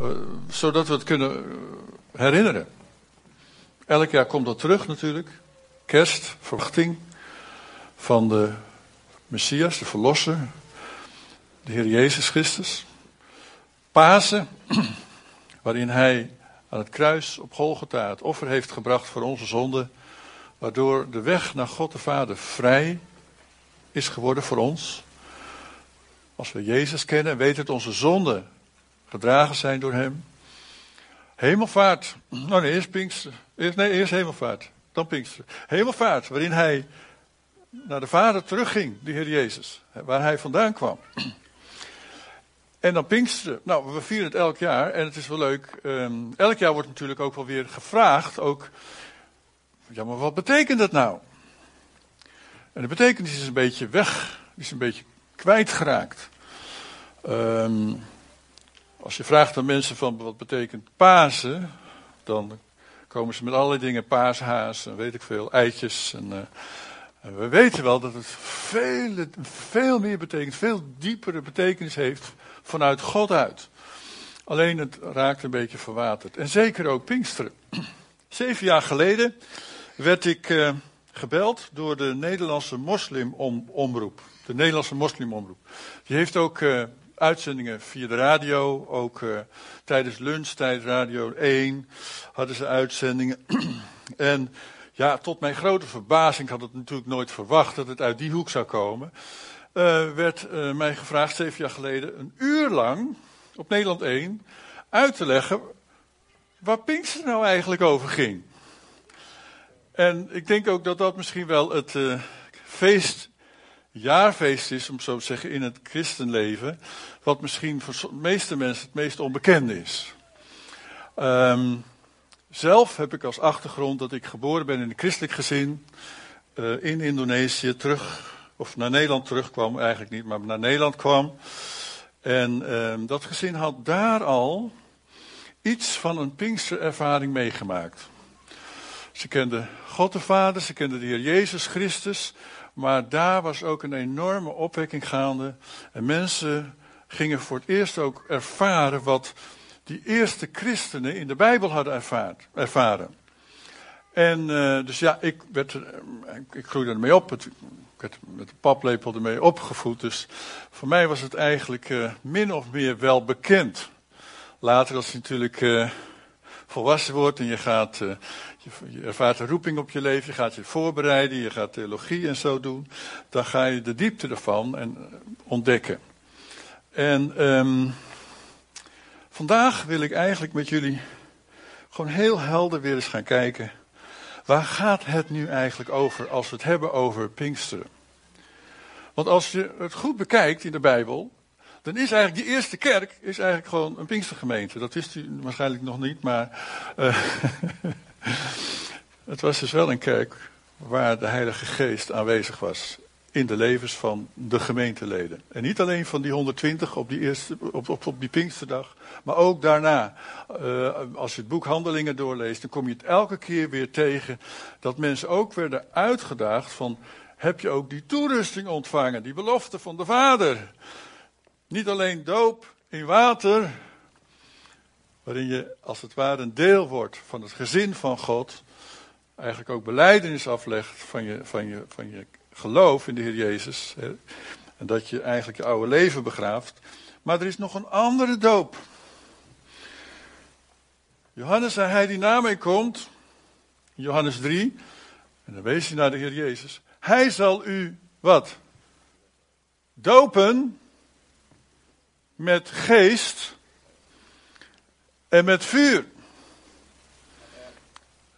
Uh, zodat we het kunnen herinneren. Elk jaar komt dat terug natuurlijk. Kerst, verwachting van de Messias, de Verlosser, de Heer Jezus Christus. Pasen, waarin Hij aan het kruis op Golgotha het offer heeft gebracht voor onze zonden, waardoor de weg naar God de Vader vrij is geworden voor ons. Als we Jezus kennen en weten dat onze zonden gedragen zijn door Hem. Hemelvaart, nou nee, eerst Pinkster. Nee, eerst hemelvaart, dan Pinkster. Hemelvaart, waarin Hij naar de Vader terugging, de Heer Jezus, waar Hij vandaan kwam. En dan Pinksteren. Nou, we vieren het elk jaar en het is wel leuk. Um, elk jaar wordt natuurlijk ook wel weer gevraagd. Ook, ja, wat betekent dat nou? En de betekenis is een beetje weg, is een beetje kwijtgeraakt. Um, als je vraagt aan mensen van wat betekent Pasen, dan komen ze met allerlei dingen, paashaas en weet ik veel, eitjes. En, en we weten wel dat het veel, veel meer betekent, veel diepere betekenis heeft vanuit God uit. Alleen het raakt een beetje verwaterd. En zeker ook Pinksteren. Zeven jaar geleden werd ik uh, gebeld door de Nederlandse moslimomroep. De Nederlandse moslimomroep. Die heeft ook uh, uitzendingen via de radio. Ook uh, tijdens lunchtijd Radio 1 hadden ze uitzendingen. en ja, tot mijn grote verbazing had het natuurlijk nooit verwacht dat het uit die hoek zou komen uh, werd uh, mij gevraagd, zeven jaar geleden, een uur lang op Nederland 1 uit te leggen waar Pinkster nou eigenlijk over ging. En ik denk ook dat dat misschien wel het feest, jaarfeest is, om zo te zeggen, in het christenleven, wat misschien voor de meeste mensen het meest onbekende is. Um, zelf heb ik als achtergrond dat ik geboren ben in een christelijk gezin in Indonesië, terug of naar Nederland terugkwam, eigenlijk niet, maar naar Nederland kwam. En uh, dat gezin had daar al iets van een Pinksterervaring meegemaakt. Ze kenden God de Vader, ze kenden de Heer Jezus Christus, maar daar was ook een enorme opwekking gaande. En mensen gingen voor het eerst ook ervaren wat die eerste christenen in de Bijbel hadden ervaren. En uh, dus ja, ik, werd, uh, ik groeide ermee op. Het, werd met de paplepel ermee opgevoed. Dus voor mij was het eigenlijk uh, min of meer wel bekend. Later, als je natuurlijk volwassen wordt en je gaat, je, ervaart een roeping op je leven, je gaat je voorbereiden, je gaat theologie en zo doen, dan ga je de diepte ervan en, ontdekken. En um, vandaag wil ik eigenlijk met jullie gewoon heel helder weer eens gaan kijken. Waar gaat het nu eigenlijk over als we het hebben over Pinksteren? Want als je het goed bekijkt in de Bijbel, dan is eigenlijk die eerste kerk is eigenlijk gewoon een Pinkstergemeente. Dat wist u waarschijnlijk nog niet, maar uh, het was dus wel een kerk waar de Heilige Geest aanwezig was in de levens van de gemeenteleden. En niet alleen van die 120 op die, eerste, op, op, op die Pinksterdag, maar ook daarna. Uh, als je het boek Handelingen doorleest, dan kom je het elke keer weer tegen dat mensen ook werden uitgedaagd van heb je ook die toerusting ontvangen, die belofte van de Vader. Niet alleen doop in water, waarin je als het ware een deel wordt van het gezin van God, eigenlijk ook beleidenis aflegt van je, van je, van je geloof in de Heer Jezus. Hè, en dat je eigenlijk je oude leven begraaft. Maar er is nog een andere doop. Johannes zei hij die na mij komt, Johannes 3, en dan wees hij naar de Heer Jezus. Hij zal u wat? Dopen met geest en met vuur.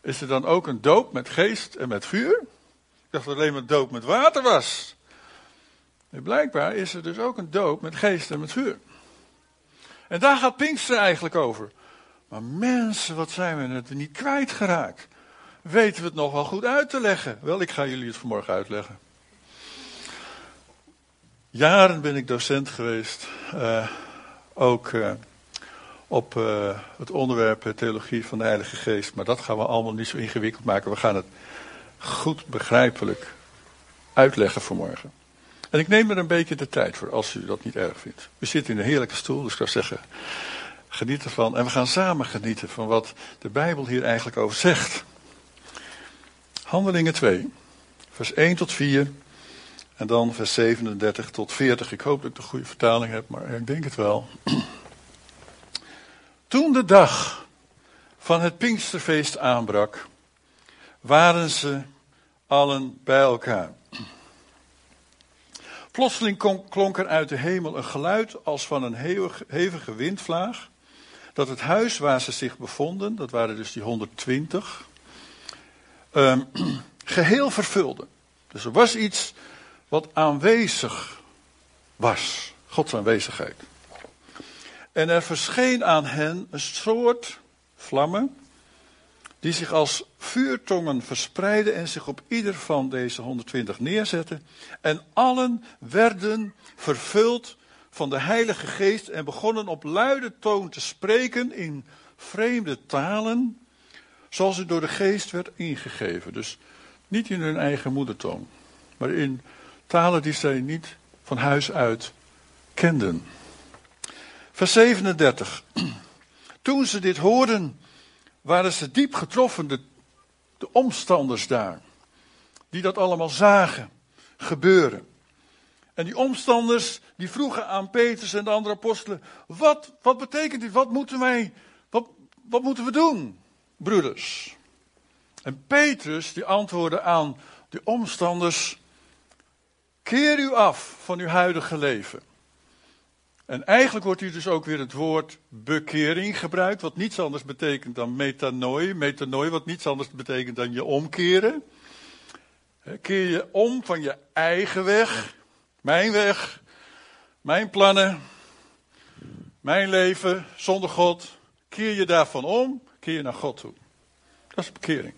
Is er dan ook een doop met geest en met vuur? Ik dacht dat alleen maar doop met water was. Blijkbaar is er dus ook een doop met geest en met vuur. En daar gaat Pinkster eigenlijk over. Maar mensen, wat zijn we het niet kwijtgeraakt weten we het nog wel goed uit te leggen. Wel, ik ga jullie het vanmorgen uitleggen. Jaren ben ik docent geweest, uh, ook uh, op uh, het onderwerp theologie van de Heilige Geest. Maar dat gaan we allemaal niet zo ingewikkeld maken. We gaan het goed begrijpelijk uitleggen vanmorgen. En ik neem er een beetje de tijd voor, als u dat niet erg vindt. We zitten in een heerlijke stoel, dus ik zou zeggen, Geniet ervan. En we gaan samen genieten van wat de Bijbel hier eigenlijk over zegt. Handelingen 2, vers 1 tot 4. En dan vers 37 tot 40. Ik hoop dat ik de goede vertaling heb, maar ik denk het wel. Toen de dag van het Pinksterfeest aanbrak, waren ze allen bij elkaar. Plotseling klonk er uit de hemel een geluid als van een hevige windvlaag, dat het huis waar ze zich bevonden, dat waren dus die 120, um, ehm, geheel vervulde. Dus er was iets wat aanwezig was, Gods aanwezigheid. En er verscheen aan hen een soort vlammen, die zich als vuurtongen verspreidden en zich op ieder van deze 120 neerzetten. En allen werden vervuld van de Heilige Geest en begonnen op luide toon te spreken in vreemde talen, zoals het door de Geest werd ingegeven. Dus niet in hun eigen moedertoon, maar in talen die zij niet van huis uit kenden. Vers 37. Toen ze dit hoorden, waren ze diep getroffen, de, de omstanders daar, die dat allemaal zagen gebeuren. En die omstanders, die vroegen aan Petrus en de andere apostelen, wat, wat betekent dit? Wat moeten wij, wat, wat moeten we doen, broeders? En Petrus, die antwoordde aan die omstanders, keer u af van uw huidige leven en eigenlijk wordt hier dus ook weer het woord bekering gebruikt, wat niets anders betekent dan metanoi. Metanoi, wat niets anders betekent dan je omkeren. Keer je om van je eigen weg, mijn weg, mijn plannen, mijn leven zonder God. Keer je daarvan om, keer je naar God toe. Dat is bekering.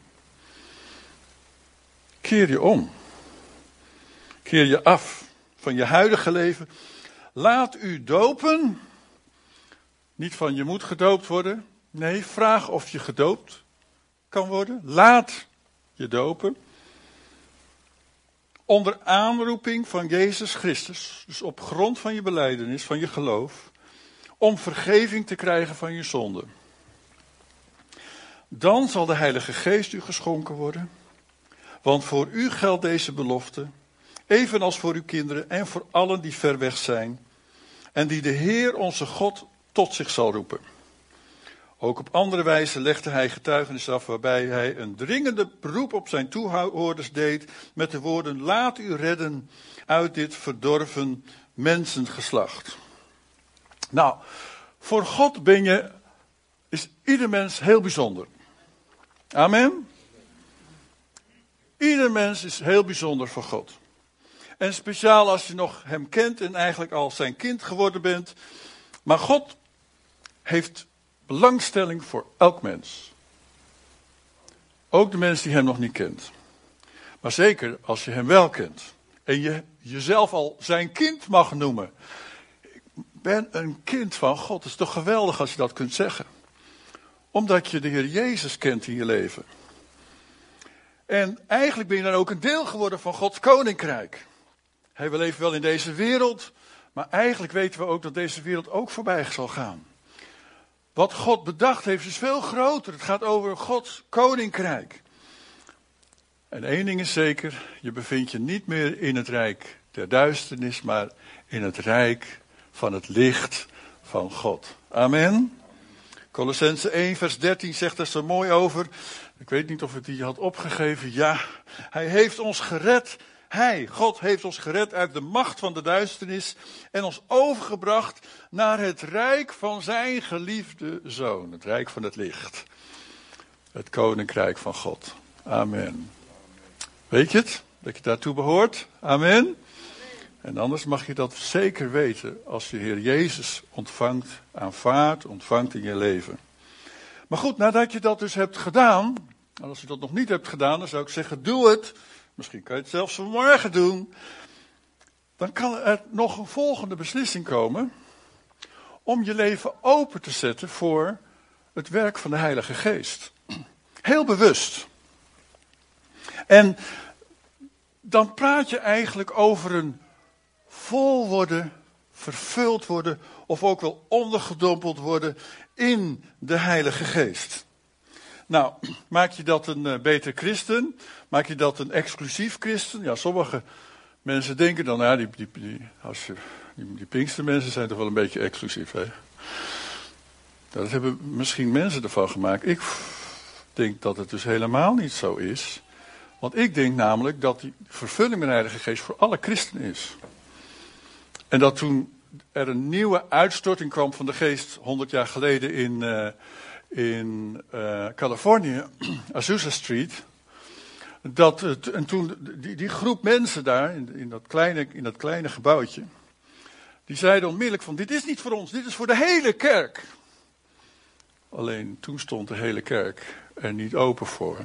Keer je om. Keer je af van je huidige leven Laat u dopen. Niet van je moet gedoopt worden. Nee, vraag of je gedoopt kan worden. Laat je dopen. Onder aanroeping van Jezus Christus. Dus op grond van je beleidenis, van je geloof. Om vergeving te krijgen van je zonden. Dan zal de Heilige Geest u geschonken worden. Want voor u geldt deze belofte. Evenals voor uw kinderen en voor allen die ver weg zijn en die de Heer onze God tot zich zal roepen. Ook op andere wijze legde hij getuigenis af waarbij hij een dringende beroep op zijn toehoorders deed met de woorden laat u redden uit dit verdorven mensengeslacht. Nou, voor God ben je, is ieder mens heel bijzonder. Amen. Ieder mens is heel bijzonder voor God. En speciaal als je nog hem kent en eigenlijk al zijn kind geworden bent. Maar God heeft belangstelling voor elk mens. Ook de mens die hem nog niet kent. Maar zeker als je hem wel kent. En je jezelf al zijn kind mag noemen. Ik ben een kind van God. Het is toch geweldig als je dat kunt zeggen. Omdat je de Heer Jezus kent in je leven. En eigenlijk ben je dan ook een deel geworden van Gods koninkrijk. Hey, we leven wel in deze wereld, maar eigenlijk weten we ook dat deze wereld ook voorbij zal gaan. Wat God bedacht heeft is veel groter. Het gaat over Gods koninkrijk. En één ding is zeker, je bevindt je niet meer in het rijk der duisternis, maar in het rijk van het licht van God. Amen. Colossense 1, vers 13 zegt er zo mooi over. Ik weet niet of ik die had opgegeven. Ja, hij heeft ons gered hij, God, heeft ons gered uit de macht van de duisternis en ons overgebracht naar het rijk van zijn geliefde zoon. Het rijk van het licht. Het koninkrijk van God. Amen. Weet je het? Dat je daartoe behoort? Amen. En anders mag je dat zeker weten als je Heer Jezus ontvangt, aanvaardt, ontvangt in je leven. Maar goed, nadat je dat dus hebt gedaan, en als je dat nog niet hebt gedaan, dan zou ik zeggen, doe het Misschien kan je het zelfs vanmorgen doen. Dan kan er nog een volgende beslissing komen. Om je leven open te zetten voor het werk van de Heilige Geest. Heel bewust. En dan praat je eigenlijk over een vol worden, vervuld worden, of ook wel ondergedompeld worden in de Heilige Geest. Nou, maak je dat een uh, beter christen? Maak je dat een exclusief christen? Ja, sommige mensen denken dan, ja, die, die, die, als je, die, Pinkstermensen zijn toch wel een beetje exclusief, hè? Dat hebben misschien mensen ervan gemaakt. Ik denk dat het dus helemaal niet zo is. Want ik denk namelijk dat die vervulling met de Heilige Geest voor alle christenen is. En dat toen er een nieuwe uitstorting kwam van de geest 100 jaar geleden in, uh, in uh, Californië, Azusa Street. Dat en toen die, die groep mensen daar, in, in, dat kleine, in dat kleine gebouwtje, die zeiden onmiddellijk van dit is niet voor ons, dit is voor de hele kerk. Alleen toen stond de hele kerk er niet open voor.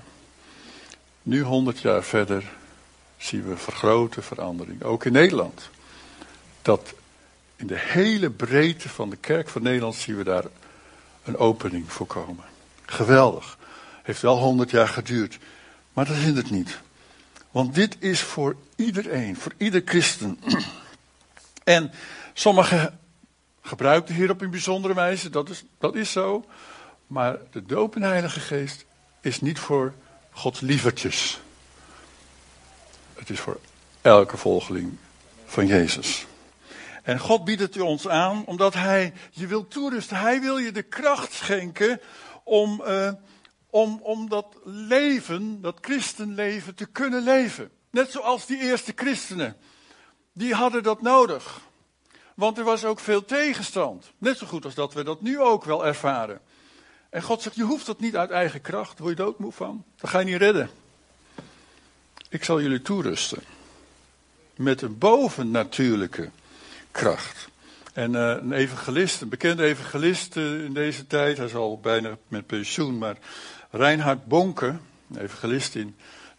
Nu, honderd jaar verder, zien we vergrote verandering. Ook in Nederland. Dat in de hele breedte van de kerk van Nederland zien we daar een opening voor komen. Geweldig. Heeft wel honderd jaar geduurd. Maar dat het niet. Want dit is voor iedereen, voor ieder christen. En sommigen gebruiken hier op een bijzondere wijze, dat is, dat is zo. Maar de doop in de Heilige Geest is niet voor Gods lievertjes. Het is voor elke volgeling van Jezus. En God biedt het ons aan omdat Hij je wil toerusten. Hij wil je de kracht schenken om, uh, om, om dat leven, dat christenleven te kunnen leven. Net zoals die eerste christenen. Die hadden dat nodig. Want er was ook veel tegenstand. Net zo goed als dat we dat nu ook wel ervaren. En God zegt, je hoeft dat niet uit eigen kracht. Word je doodmoe van? Dat ga je niet redden. Ik zal jullie toerusten. Met een bovennatuurlijke kracht. En uh, een evangelist, een bekende evangelist uh, in deze tijd, hij is al bijna met pensioen, maar Reinhard Bonke, een evangelist in,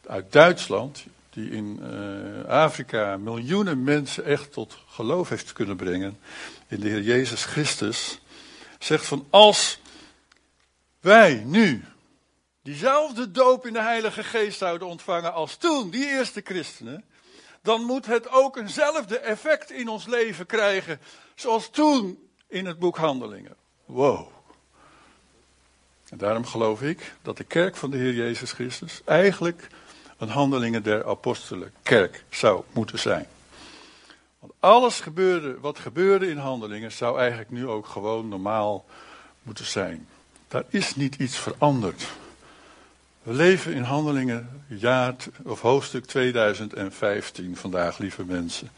uit Duitsland, die in uh, Afrika miljoenen mensen echt tot geloof heeft kunnen brengen in de Heer Jezus Christus, zegt van als wij nu diezelfde doop in de Heilige Geest zouden ontvangen als toen, die eerste christenen, dan moet het ook eenzelfde effect in ons leven krijgen, zoals toen in het boek Handelingen. Wow. En daarom geloof ik dat de kerk van de Heer Jezus Christus eigenlijk een Handelingen der Apostelen kerk zou moeten zijn. Want alles gebeurde, wat gebeurde in Handelingen zou eigenlijk nu ook gewoon normaal moeten zijn. Daar is niet iets veranderd. We leven in handelingen jaar of hoofdstuk 2015 vandaag, lieve mensen.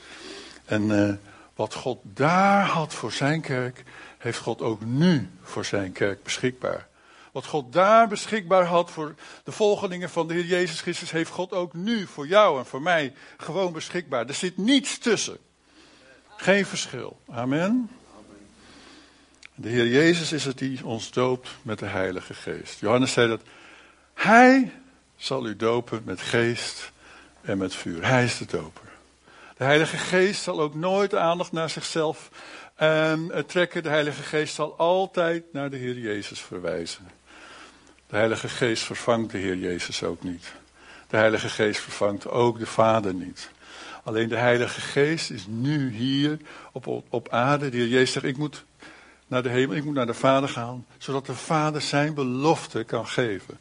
En uh, wat God daar had voor zijn kerk, heeft God ook nu voor zijn kerk beschikbaar. Wat God daar beschikbaar had voor de volgelingen van de Heer Jezus Christus, heeft God ook nu voor jou en voor mij gewoon beschikbaar. Er zit niets tussen. Geen verschil. Amen. De Heer Jezus is het die ons doopt met de Heilige Geest. Johannes zei dat Hij zal u dopen met geest en met vuur. Hij is de doper. De Heilige Geest zal ook nooit aandacht naar zichzelf um, trekken. De Heilige Geest zal altijd naar de Heer Jezus verwijzen. De Heilige Geest vervangt de Heer Jezus ook niet. De Heilige Geest vervangt ook de Vader niet. Alleen de Heilige Geest is nu hier op, op aarde. De Heer Jezus zegt, ik moet naar de hemel, ik moet naar de Vader gaan, zodat de Vader zijn belofte kan geven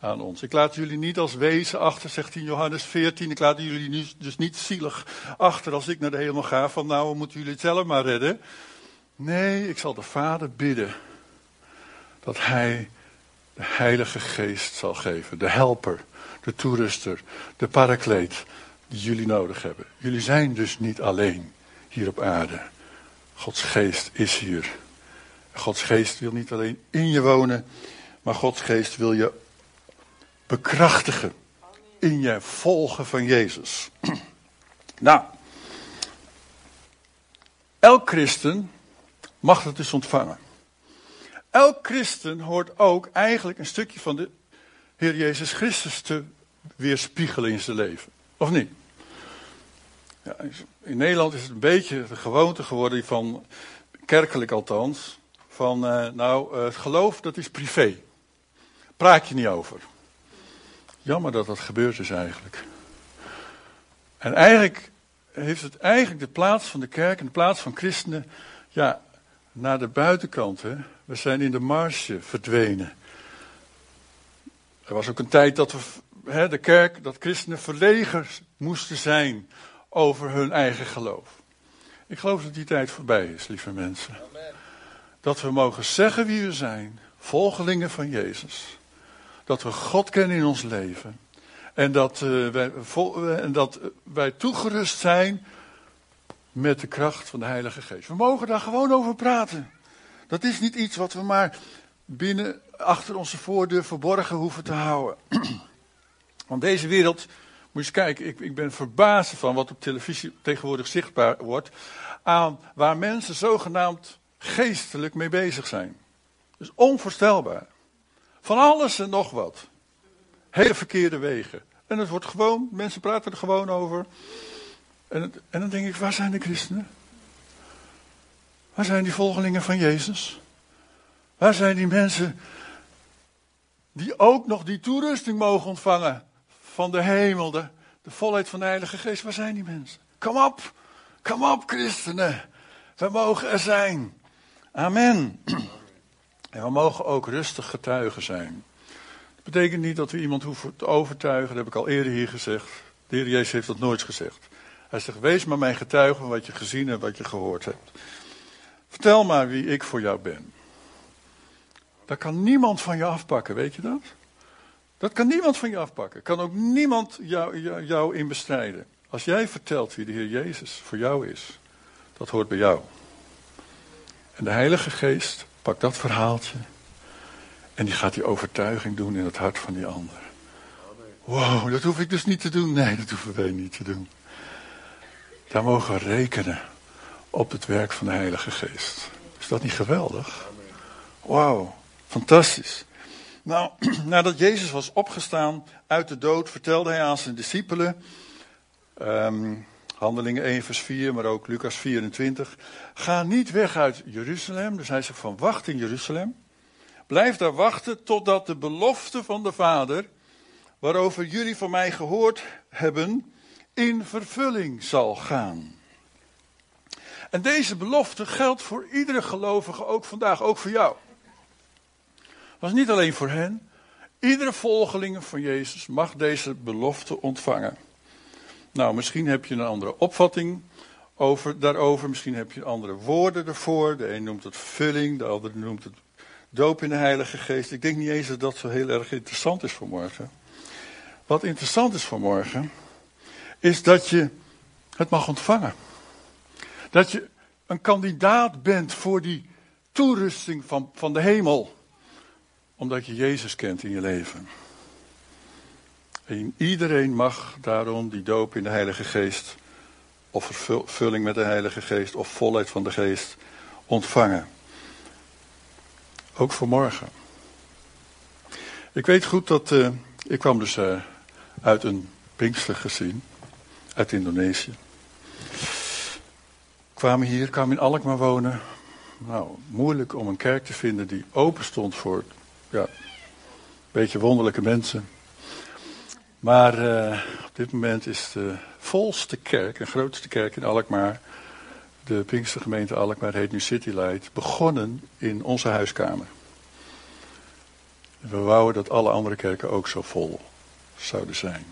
aan ons. Ik laat jullie niet als wezen achter, zegt in Johannes 14. Ik laat jullie nu dus niet zielig achter als ik naar de hemel ga, van nou moeten jullie het zelf maar redden. Nee, ik zal de Vader bidden dat Hij de Heilige Geest zal geven, de helper, de toeruster, de parakleet die jullie nodig hebben. Jullie zijn dus niet alleen hier op aarde. Gods Geest is hier. Gods geest wil niet alleen in je wonen, maar Gods geest wil je bekrachtigen in je volgen van Jezus. Nou, elk christen mag het dus ontvangen. Elk christen hoort ook eigenlijk een stukje van de Heer Jezus Christus te weerspiegelen in zijn leven. Of niet? Ja, in Nederland is het een beetje de gewoonte geworden van, kerkelijk althans, van, uh, nou, uh, het geloof dat is privé. Praat je niet over. Jammer dat dat gebeurd is eigenlijk. En eigenlijk heeft het eigenlijk de plaats van de kerk en de plaats van christenen, ja, naar de buitenkant hè, We zijn in de marge verdwenen. Er was ook een tijd dat we, hè, de kerk, dat christenen verlegen moesten zijn over hun eigen geloof. Ik geloof dat die tijd voorbij is, lieve mensen. Dat we mogen zeggen wie we zijn, volgelingen van Jezus. Dat we God kennen in ons leven. En dat, uh, wij, vol, en dat wij toegerust zijn met de kracht van de Heilige Geest. We mogen daar gewoon over praten. Dat is niet iets wat we maar binnen achter onze voordeur verborgen hoeven te houden. Want deze wereld, moet je eens kijken, ik, ik ben verbaasd van wat op televisie tegenwoordig zichtbaar wordt, aan waar mensen zogenaamd geestelijk mee bezig zijn. Dus onvoorstelbaar. Van alles en nog wat. Hele verkeerde wegen. En het wordt gewoon, mensen praten er gewoon over. En, en dan denk ik, waar zijn de christenen? Waar zijn die volgelingen van Jezus? Waar zijn die mensen die ook nog die toerusting mogen ontvangen van de hemel, de, de volheid van de Heilige Geest? Waar zijn die mensen? Kom op, kom op christenen. We mogen er zijn. Amen. En we mogen ook rustig getuigen zijn. Dat betekent niet dat we iemand hoeven te overtuigen, dat heb ik al eerder hier gezegd. De Heer Jezus heeft dat nooit gezegd. Hij zegt, wees maar mijn getuige van wat je gezien en wat je gehoord hebt. Vertel maar wie ik voor jou ben. Dat kan niemand van je afpakken, weet je dat? Dat kan niemand van je afpakken. Kan ook niemand jou, jou, jou in bestrijden. Als jij vertelt wie de Heer Jezus voor jou is, dat hoort bij jou. En de Heilige Geest pakt dat verhaaltje en die gaat die overtuiging doen in het hart van die ander. Wow, dat hoef ik dus niet te doen. Nee, dat hoeven wij niet te doen. Daar mogen we rekenen op het werk van de Heilige Geest. Is dat niet geweldig? Wauw, fantastisch. Nou, nadat Jezus was opgestaan uit de dood, vertelde hij aan zijn discipelen, um, Handelingen 1 vers 4, maar ook Lucas 24, ga niet weg uit Jeruzalem. Dus hij zegt van wacht in Jeruzalem. Blijf daar wachten totdat de belofte van de Vader, waarover jullie van mij gehoord hebben, in vervulling zal gaan. En deze belofte geldt voor iedere gelovige, ook vandaag, ook voor jou. Was niet alleen voor hen. Iedere volgeling van Jezus mag deze belofte ontvangen. Nou, misschien heb je een andere opvatting over, daarover. Misschien heb je andere woorden ervoor. De een noemt het vervulling, de ander noemt het doop in de Heilige Geest. Ik denk niet eens dat dat zo heel erg interessant is voor morgen. Wat interessant is voor morgen, is dat je het mag ontvangen. Dat je een kandidaat bent voor die toerusting van, van de hemel. Omdat je Jezus kent in je leven. En iedereen mag daarom die doop in de Heilige Geest, of vervulling met de Heilige Geest, of volheid van de Geest ontvangen. Ook voor morgen. Ik weet goed dat, uh, ik kwam dus uh, uit een Pinkstergezin, uit Indonesië. Kwamen hier, kwamen in Alkmaar wonen. Nou, moeilijk om een kerk te vinden die open stond voor, ja, een beetje wonderlijke mensen. Maar uh, op dit moment is de volste kerk, de grootste kerk in Alkmaar, de Pinkstergemeente Alkmaar, heet nu City Light, begonnen in onze huiskamer. We wouden dat alle andere kerken ook zo vol zouden zijn.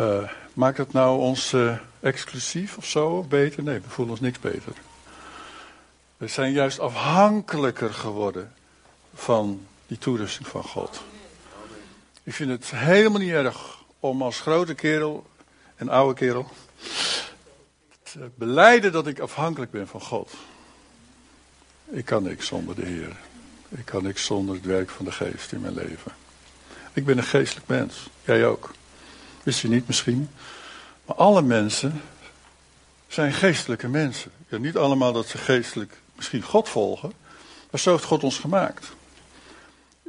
Uh, maakt het nou ons uh, exclusief of zo, beter? Nee, we voelen ons niks beter. We zijn juist afhankelijker geworden van die toerusting van God. Ik vind het helemaal niet erg om als grote kerel en oude kerel te beleiden dat ik afhankelijk ben van God. Ik kan niks zonder de Heer. Ik kan niks zonder het werk van de geest in mijn leven. Ik ben een geestelijk mens. Jij ook. Wist je niet misschien? Maar alle mensen zijn geestelijke mensen. Niet allemaal dat ze geestelijk misschien God volgen. Maar zo heeft God ons gemaakt.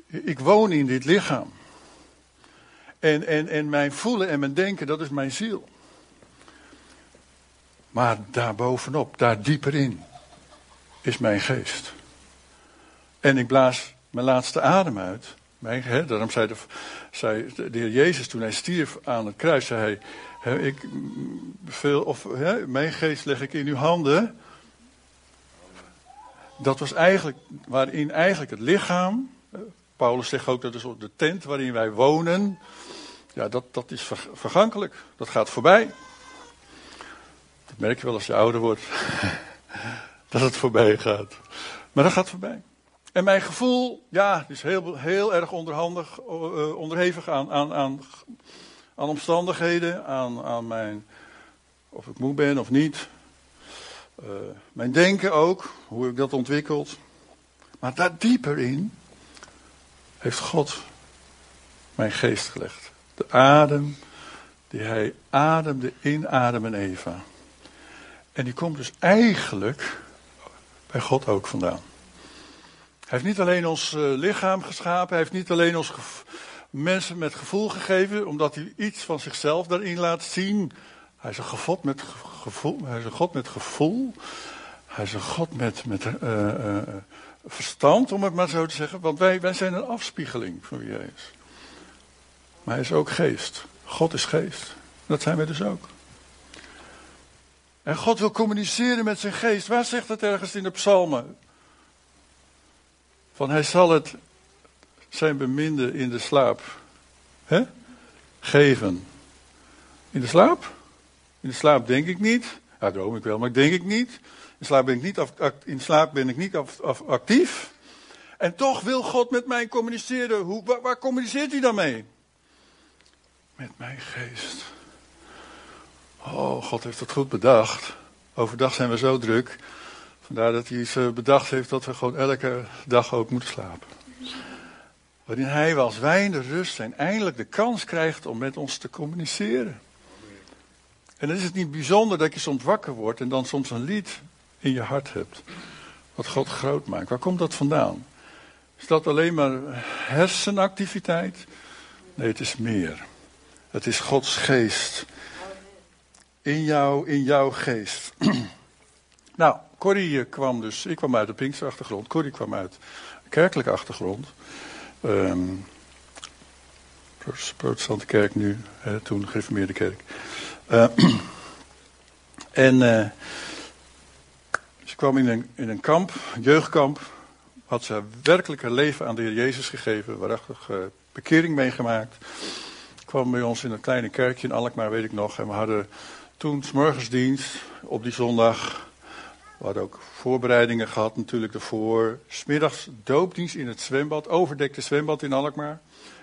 Ik woon in dit lichaam. En, en, en mijn voelen en mijn denken, dat is mijn ziel. Maar daarbovenop, daar dieper in, is mijn geest. En ik blaas mijn laatste adem uit. Mijn, daarom zei de, de Heer Jezus toen hij stierf aan het kruis, zei hij, ik, veel, of, hè, mijn geest leg ik in uw handen. dat was eigenlijk, waarin eigenlijk het lichaam, Paulus zegt ook dat is de tent waarin wij wonen, ja, dat, dat is vergankelijk. Dat gaat voorbij. Dat merk je wel als je ouder wordt. dat het voorbij gaat. Maar dat gaat voorbij. En mijn gevoel, ja, is heel, heel erg onderhandig, uh, onderhevig aan, aan, aan, aan omstandigheden, aan, aan mijn, of ik moe ben of niet. Uh, mijn denken ook, hoe ik dat ontwikkeld. Maar daar dieper in heeft God mijn geest gelegd. De adem die hij ademde in Adam en Eva. En die komt dus eigenlijk bij God ook vandaan. Hij heeft niet alleen ons uh, lichaam geschapen, hij heeft niet alleen ons mensen met gevoel gegeven, omdat hij iets van zichzelf daarin laat zien. Hij is een God met gevoel. Hij is een God met gevoel. Hij is een God met, met uh, uh, verstand, om het maar zo te zeggen. Want wij, wij zijn een afspiegeling van wie hij is. Maar hij is ook geest. God is geest. Dat zijn wij dus ook. En God wil communiceren met zijn geest. Waar zegt het ergens in de psalmen? Van hij zal het zijn beminde in de slaap hè? geven. In de slaap? In de slaap denk ik niet. Ja, droom ik wel, maar denk ik niet. In slaap ben ik niet, in slaap ben ik niet actief. En toch wil God met mij communiceren. Hoe, waar, waar communiceert hij dan mee? Met mijn geest. Oh, God heeft het goed bedacht. Overdag zijn we zo druk. Vandaar dat hij eh, bedacht heeft dat we gewoon elke dag ook moeten slapen. Waarin hij als wij in de rust zijn eindelijk de kans krijgt om met ons te communiceren. En dan is het niet bijzonder dat je soms wakker wordt en dan soms een lied in je hart hebt. Wat God groot maakt. Waar komt dat vandaan? Is dat alleen maar hersenactiviteit? Nee, het is meer. Het is Gods geest. In jou, in jouw geest. nou, Corrie eh, kwam dus, ik kwam uit de Pinkse achtergrond. Corrie kwam uit een kerkelijke achtergrond. Um, protestante kerk nu, hè, toen gereformeerde kerk. Uh, en uh, ze kwam in een, in een kamp, een jeugdkamp. Had ze werkelijk haar leven aan de Heer Jezus gegeven. Waarachtig uh, bekering meegemaakt. Kwam bij ons in een kleine kerkje in Alkmaar, weet ik nog. En we hadden toen morgensdienst op die zondag. We hadden ook voorbereidingen gehad natuurlijk ervoor. Smiddags doopdienst in het zwembad, overdekte zwembad in Alkmaar.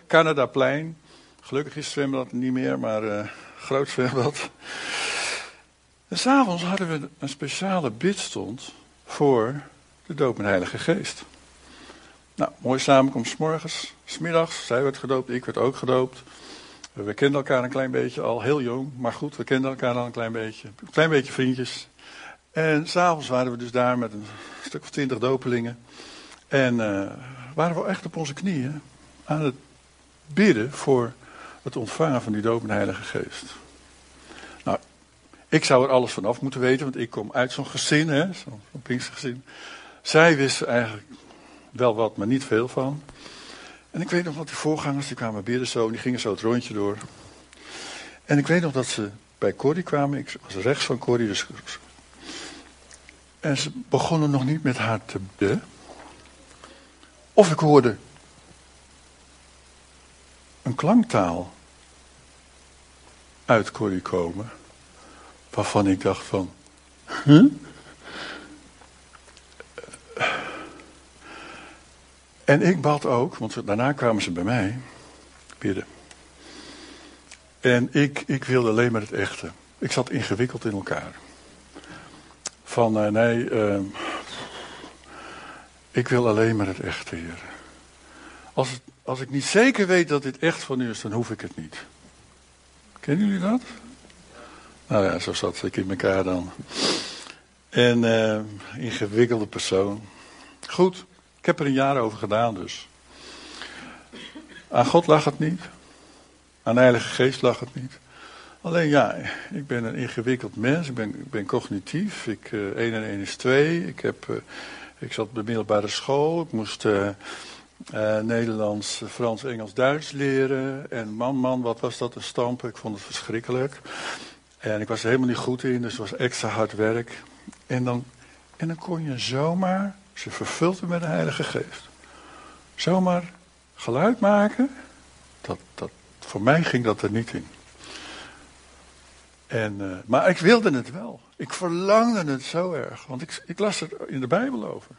Canadaplein. Gelukkig is het zwembad niet meer, maar uh, groot zwembad. En s'avonds hadden we een speciale bidstond voor de doop met Heilige Geest. Nou, mooi samenkomst morgens, smiddags. Zij werd gedoopt, ik werd ook gedoopt. We kenden elkaar een klein beetje al, heel jong, maar goed, we kenden elkaar al een klein beetje. Een klein beetje vriendjes. En s'avonds waren we dus daar met een stuk of twintig dopelingen. En uh, waren we echt op onze knieën aan het bidden voor het ontvangen van die doop de Heilige Geest. Nou, ik zou er alles vanaf moeten weten, want ik kom uit zo'n gezin, zo'n zo gezin. Zij wisten eigenlijk wel wat, maar niet veel van. En ik weet nog wat die voorgangers, die kwamen bidden zo, die gingen zo het rondje door. En ik weet nog dat ze bij Corrie kwamen, ik was rechts van Corrie, dus en ze begonnen nog niet met haar te bidden. Of ik hoorde een klanktaal uit Corrie komen. Waarvan ik dacht van? En ik bad ook, want daarna kwamen ze bij mij bidden. En ik, ik wilde alleen maar het echte. Ik zat ingewikkeld in elkaar. Van uh, nee, uh, ik wil alleen maar het echte, Heer. Als, als ik niet zeker weet dat dit echt van u is, dan hoef ik het niet. Kennen jullie dat? Nou ja, zo zat ik in elkaar dan. En uh, ingewikkelde persoon. Goed, ik heb er een jaar over gedaan dus. Aan God lag het niet. Aan de Heilige Geest lag het niet. Alleen ja, ik ben een ingewikkeld mens. Ik ben, ik ben cognitief. Ik, uh, 1 en 1 is 2. Ik, heb, uh, ik zat op de middelbare school. Ik moest uh, Nederlands, Frans, Engels, Duits leren. En man, man, wat was dat een stampen. Ik vond het verschrikkelijk. En ik was er helemaal niet goed in, dus het was extra hard werk. En dan, en dan kon je zomaar, Je vervult bent met de Heilige Geest. Zomaar geluid maken, dat, dat, voor mij ging dat er niet in. En, uh, maar ik wilde het wel. Ik verlangde het zo erg, want ik, ik las er in de Bijbel over.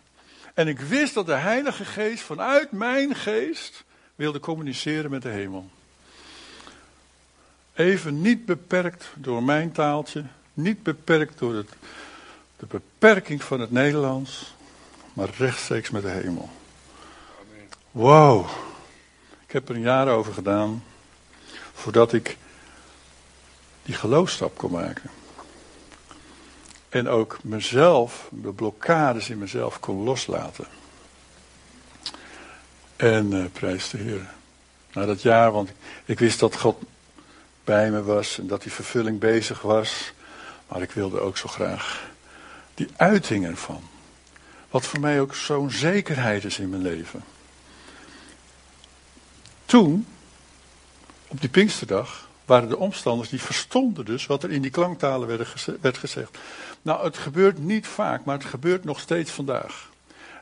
En ik wist dat de Heilige Geest vanuit mijn geest wilde communiceren met de hemel. Even niet beperkt door mijn taaltje, niet beperkt door het, de beperking van het Nederlands, maar rechtstreeks met de hemel. Wow. Ik heb er een jaar over gedaan voordat ik die geloofstap kon maken. En ook mezelf, de blokkades in mezelf kon loslaten. En uh, prijs de Heer. Na dat jaar, want ik wist dat God bij me was en dat die vervulling bezig was. Maar ik wilde ook zo graag die uiting ervan. Wat voor mij ook zo'n zekerheid is in mijn leven. Toen, op die Pinksterdag, waren de omstanders die verstonden dus wat er in die klanktalen werd gezegd. Nou, het gebeurt niet vaak, maar het gebeurt nog steeds vandaag.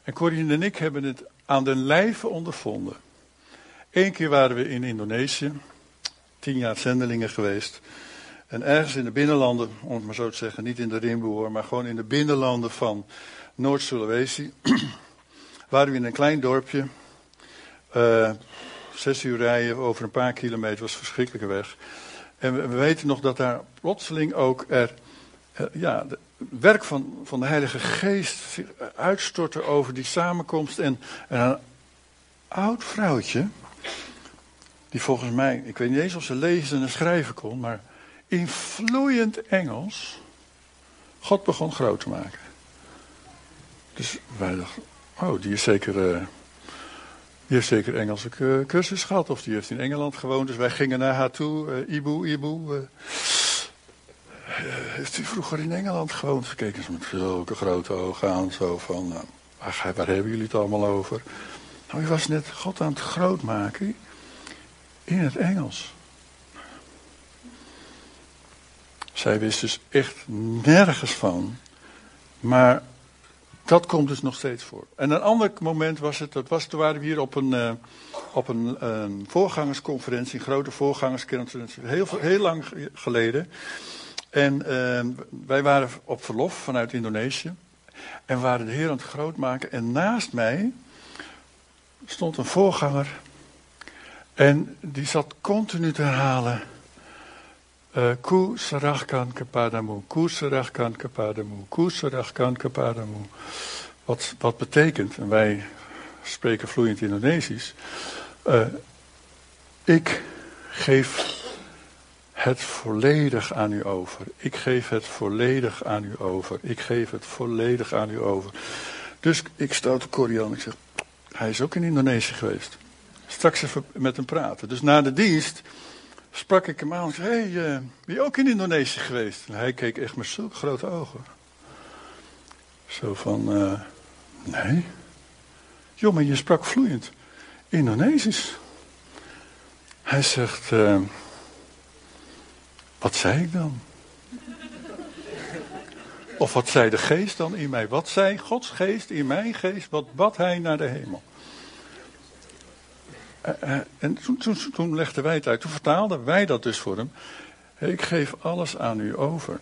En Corine en ik hebben het aan den lijve ondervonden. Eén keer waren we in Indonesië, tien jaar zendelingen geweest. En ergens in de binnenlanden, om het maar zo te zeggen, niet in de Rimboer, maar gewoon in de binnenlanden van Noord-Sulawesi, waren we in een klein dorpje. Uh, zes uur rijden over een paar kilometer was verschrikkelijke weg. En we, weten nog dat daar plotseling ook er, uh, ja, het werk van, van de Heilige Geest uitstortte over die samenkomst. En, en een oud vrouwtje, die volgens mij, ik weet niet eens of ze lezen en schrijven kon, maar in vloeiend Engels God begon groot te maken. Dus wij dachten, oh, die is zeker, uh, die heeft zeker Engelse cursus gehad. Of die heeft in Engeland gewoond. Dus wij gingen naar haar toe. Uh, Ibu, Ibu. Uh, heeft u vroeger in Engeland gewoond? Keken ze met zulke grote ogen aan. Zo van, waar, waar hebben jullie het allemaal over? Nou, je was net God aan het groot maken. In het Engels. Zij wist dus echt nergens van. Maar dat komt dus nog steeds voor. En een ander moment was het, dat was, toen waren we hier op een, uh, op een uh, voorgangersconferentie, een grote voorgangersconferentie, heel, heel lang geleden. En uh, wij waren op verlof vanuit Indonesië. En waren de Heer aan het grootmaken. En naast mij stond een voorganger. En die zat continu te herhalen. Uh, ku serahkan kepadamu, ku serahkan kepadamu, ku serahkan kepadamu. Wat, wat betekent, en wij spreken vloeiend Indonesisch, uh, ik geef het volledig aan u over. Ik geef het volledig aan u over. Ik geef het volledig aan u over. Dus ik stoot de Korean. Ik zeg, hij is ook in Indonesië geweest. Straks even met hem praten. Dus na de dienst sprak ik hem aan. Ik zei, hey, uh, ben je ook in Indonesië geweest? En hij keek echt met zulke grote ogen. Zo van, uh, nee. Joh, maar je sprak vloeiend Indonesisch. Hij zegt, uh, wat zei ik dan? Of wat zei de geest dan in mij? Wat zei Gods geest in mijn geest? Wat bad hij naar de hemel? Uh, en toen, toen, legden wij het uit. Toen vertaalden wij dat dus voor hem. Ik geef alles aan u over.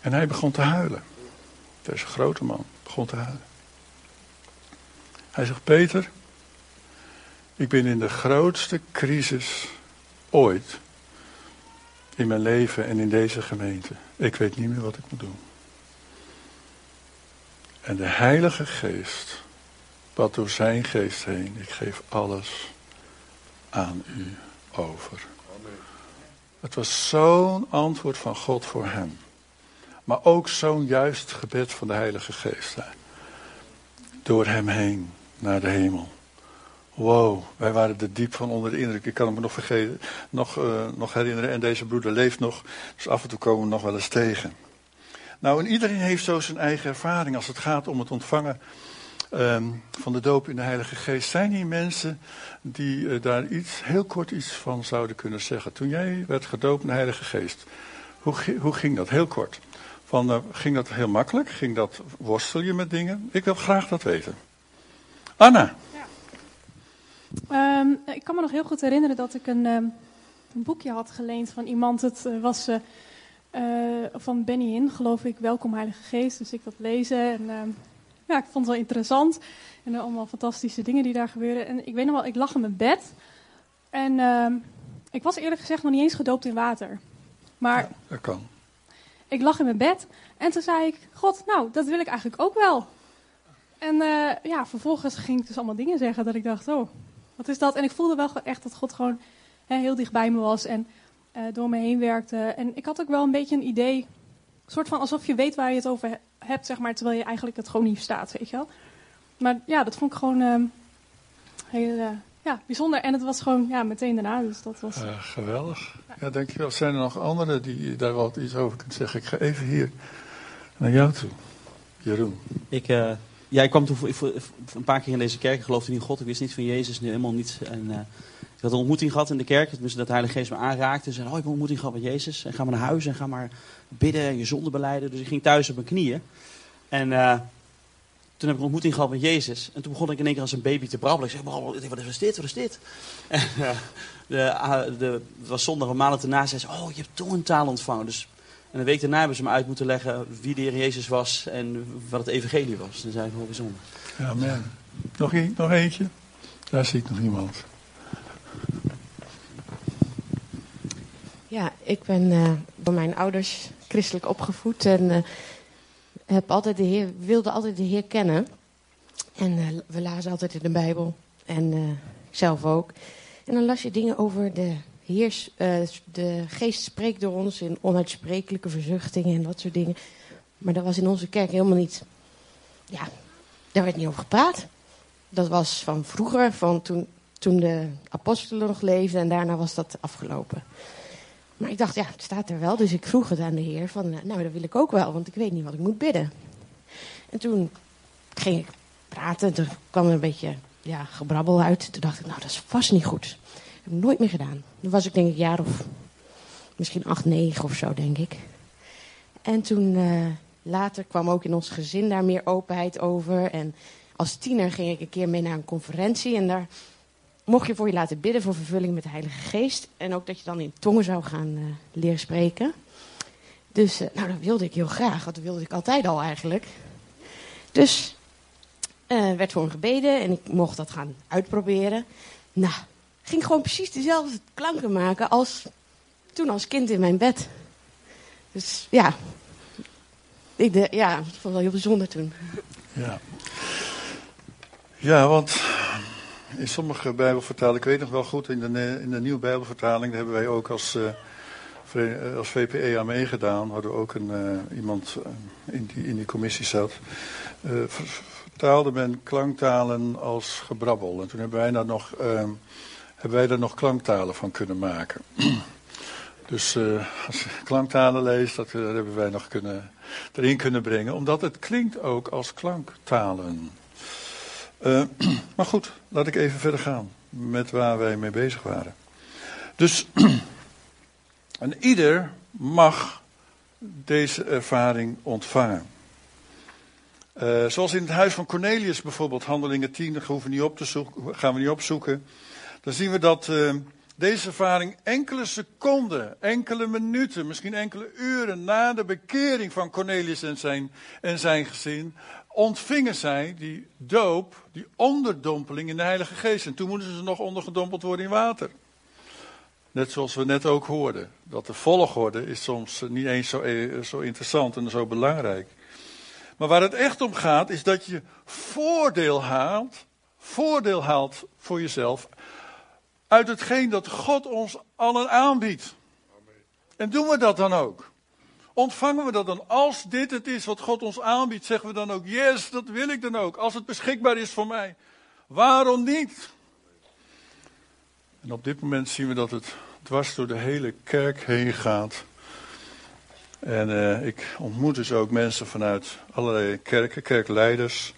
En hij begon te huilen. Deze grote man begon te huilen. Hij zegt: Peter, ik ben in de grootste crisis ooit in mijn leven en in deze gemeente. Ik weet niet meer wat ik moet doen. En de Heilige Geest wat door zijn geest heen. Ik geef alles aan u over. Het was zo'n antwoord van God voor hem. Maar ook zo'n juist gebed van de Heilige Geest. Door hem heen naar de hemel. Wow, wij waren er diep van onder de indruk. Ik kan me nog, vergeten, nog, uh, nog herinneren. En deze broeder leeft nog. Dus af en toe komen we nog wel eens tegen. Nou, en iedereen heeft zo zijn eigen ervaring als het gaat om het ontvangen um, van de doop in de Heilige Geest. Zijn hier mensen die uh, daar iets, heel kort iets van zouden kunnen zeggen? Toen jij werd gedoopt in de Heilige Geest, hoe, hoe ging dat? Heel kort. Van, uh, ging dat heel makkelijk? Ging dat, worstel je met dingen? Ik wil graag dat weten. Anna. Ja. Um, ik kan me nog heel goed herinneren dat ik een, um, een boekje had geleend van iemand. Het uh, was van Benny Hinn, geloof ik, Welkom Heilige Geest. Dus ik dat lezen en ja, ik vond het wel interessant. En allemaal fantastische dingen die daar gebeuren. En ik weet nog wel, ik lag in mijn bed. En ik was eerlijk gezegd nog niet eens gedoopt in water. Maar ja, dat kan. Ik lag in mijn bed en toen zei ik: God, nou, dat wil ik eigenlijk ook wel. En uh, ja, vervolgens ging ik dus allemaal dingen zeggen dat ik dacht: Oh, wat is dat? En ik voelde wel echt dat God gewoon hè, heel dicht bij me was en uh, door me heen werkte. En ik had ook wel een beetje een idee, soort van alsof je weet waar je het over hebt, zeg maar, terwijl je eigenlijk het gewoon niet verstaat, weet je wel. Maar ja, dat vond ik gewoon uh, heel uh, ja, bijzonder. En het was gewoon ja, meteen daarna, dus dat was... geweldig. Ja, dankjewel. Zijn er nog anderen die daar wat iets over kunnen zeggen? Ik ga even hier naar jou toe. Jeroen. Ik, uh, ja, ik kwam toen voor, voor, een paar keer in deze kerk. Ik geloofde niet in God. Ik wist niet van Jezus. Nu helemaal niets. En, uh, had een ontmoeting gehad in de kerk. Dat de Heilige Geest me aanraakte. Ze zei, oh, ik heb een ontmoeting gehad met Jezus. En ga maar naar huis en ga maar bidden en je zonde beleiden. Dus ik ging thuis op mijn knieën. En uh, toen heb ik een ontmoeting gehad met Jezus. En toen begon ik in één keer als een baby te brabbelen. Ik zeg, wat is dit, wat is dit? En, uh, de, de, het was zondag een maand daarna. Zei ze, oh, je hebt tongentaal ontvangen. Dus, en een week daarna hebben ze me uit moeten leggen wie de Heer Jezus was. En wat het evangelie was. Dat is eigenlijk wel bijzonder. Ja, amen. Nog, een, nog eentje? Daar zie ik nog iemand. Ja, ik ben uh, door mijn ouders christelijk opgevoed. En uh, heb altijd de Heer, wilde altijd de Heer kennen. En uh, we lazen altijd in de Bijbel. En zelf ook. En dan las je dingen over de Heer. Uh, de geest spreekt door ons in onuitsprekelijke verzuchtingen en dat soort dingen. Maar dat was in onze kerk helemaal niet. Ja, daar werd niet over gepraat. Dat was van vroeger, van toen, toen de apostelen nog leefden. En daarna was dat afgelopen. Maar ik dacht, ja, het staat er wel. Dus ik vroeg het aan de Heer. Van, nou, dat wil ik ook wel, want ik weet niet wat ik moet bidden. En toen ging ik praten. Toen kwam er een beetje ja, gebrabbel uit. Toen dacht ik, nou, dat is vast niet goed. Dat heb ik nooit meer gedaan. Toen was ik denk ik jaar of misschien acht, negen of zo, denk ik. En toen uh, later kwam ook in ons gezin daar meer openheid over. En als tiener ging ik een keer mee naar een conferentie. En daar mocht je voor je laten bidden voor vervulling met de Heilige Geest. En ook dat je dan in tongen zou gaan uh, leren spreken. Dus uh, nou, dat wilde ik heel graag. Dat wilde ik altijd al eigenlijk. Dus uh, werd voor hem gebeden en ik mocht dat gaan uitproberen. Nou, ging gewoon precies dezelfde klanken maken als toen als kind in mijn bed. Dus ja, ik de, ja, het was wel heel bijzonder toen. Ja, ja want in sommige Bijbelvertalingen, ik weet nog wel goed, in de, in de nieuwe Bijbelvertaling, daar hebben wij ook als, uh, als VPE aan meegedaan. Hadden ook een, uh, iemand in, die, in die commissie zat. Vertaalde men klanktalen als gebrabbel. En toen hebben wij daar nog, wij daar nog klanktalen van kunnen maken. dus als je klanktalen leest, dat, dat hebben wij nog kunnen, erin kunnen brengen. Omdat het klinkt ook als klanktalen. Uh, maar goed, laat ik even verder gaan met waar wij mee bezig waren. Dus, en ieder mag deze ervaring ontvangen. Uh, zoals in het huis van Cornelius bijvoorbeeld, handelingen 10, dat we niet, op te zoeken, gaan we niet opzoeken. Dan zien we dat uh, deze ervaring enkele seconden, enkele minuten, misschien enkele uren na de bekering van Cornelius en zijn, en zijn gezin, ontvingen zij die doop, die onderdompeling in de Heilige Geest. En toen moeten ze nog ondergedompeld worden in water. Net zoals we net ook hoorden. Dat de volgorde is soms niet eens zo, eh, zo interessant en zo belangrijk. Maar waar het echt om gaat, is dat je voordeel haalt, voordeel haalt voor jezelf uit hetgeen dat God ons allen aanbiedt. En doen we dat dan ook? Ontvangen we dat dan? Als dit het is wat God ons aanbiedt, zeggen we dan ook: Yes, dat wil ik dan ook. Als het beschikbaar is voor mij. Waarom niet? En op dit moment zien we dat het dwars door de hele kerk heen gaat. En uh, ik ontmoet dus ook mensen vanuit allerlei kerken, kerkleiders.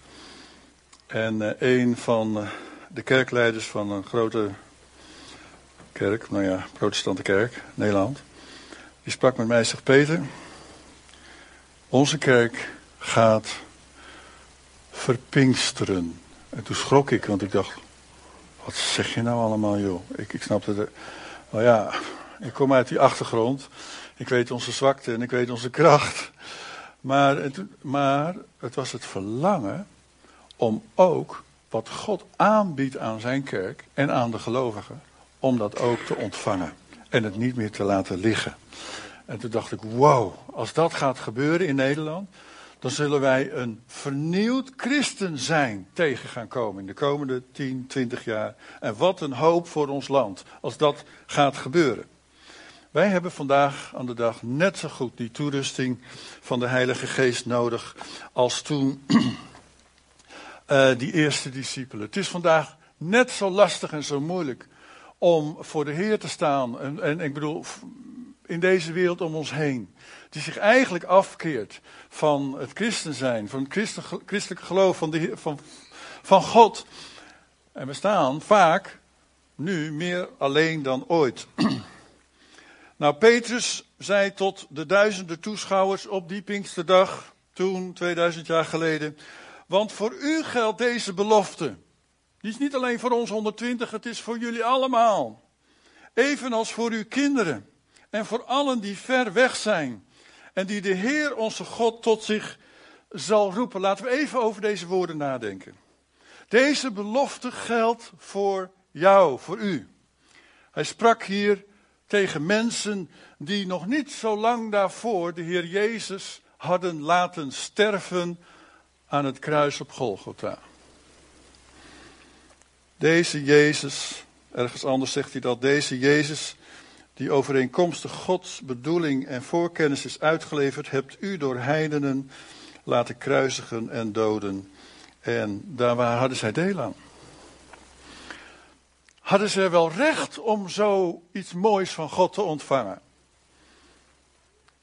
En uh, een van uh, de kerkleiders van een grote kerk, nou ja, protestante kerk, Nederland, die sprak met mij zegt: Peter, Onze kerk gaat verpinksteren. En toen schrok ik, want ik dacht, wat zeg je nou allemaal joh? Ik, ik snapte de, nou ja, ik kom uit die achtergrond. Ik weet onze zwakte en ik weet onze kracht. Maar het, maar het was het verlangen om ook wat God aanbiedt aan zijn kerk en aan de gelovigen, om dat ook te ontvangen en het niet meer te laten liggen. En toen dacht ik, wow, als dat gaat gebeuren in Nederland, dan zullen wij een vernieuwd christen zijn tegen gaan komen in de komende 10, 20 jaar. En wat een hoop voor ons land als dat gaat gebeuren. Wij hebben vandaag aan de dag net zo goed die toerusting van de Heilige Geest nodig als toen uh, die eerste discipelen. Het is vandaag net zo lastig en zo moeilijk om voor de Heer te staan. En, en ik bedoel, in deze wereld om ons heen. Die zich eigenlijk afkeert van het christen zijn, van het christelijk geloof van, de, van, van God. En we staan vaak nu meer alleen dan ooit. nou, Petrus zei tot de duizenden toeschouwers op die Pinksterdag, toen 2000 jaar geleden. Want voor u geldt deze belofte. Die is niet alleen voor ons 120, het is voor jullie allemaal. Evenals voor uw kinderen en voor allen die ver weg zijn en die de Heer onze God tot zich zal roepen. Laten we even over deze woorden nadenken. Deze belofte geldt voor jou, voor u. Hij sprak hier tegen mensen die nog niet zo lang daarvoor de Heer Jezus hadden laten sterven aan het kruis op Golgotha. Deze Jezus, ergens anders zegt hij dat, deze Jezus die overeenkomstig Gods bedoeling en voorkennis is uitgeleverd, hebt u door heidenen laten kruisigen en doden. En daar hadden zij deel aan. Hadden ze wel recht om zo iets moois van God te ontvangen?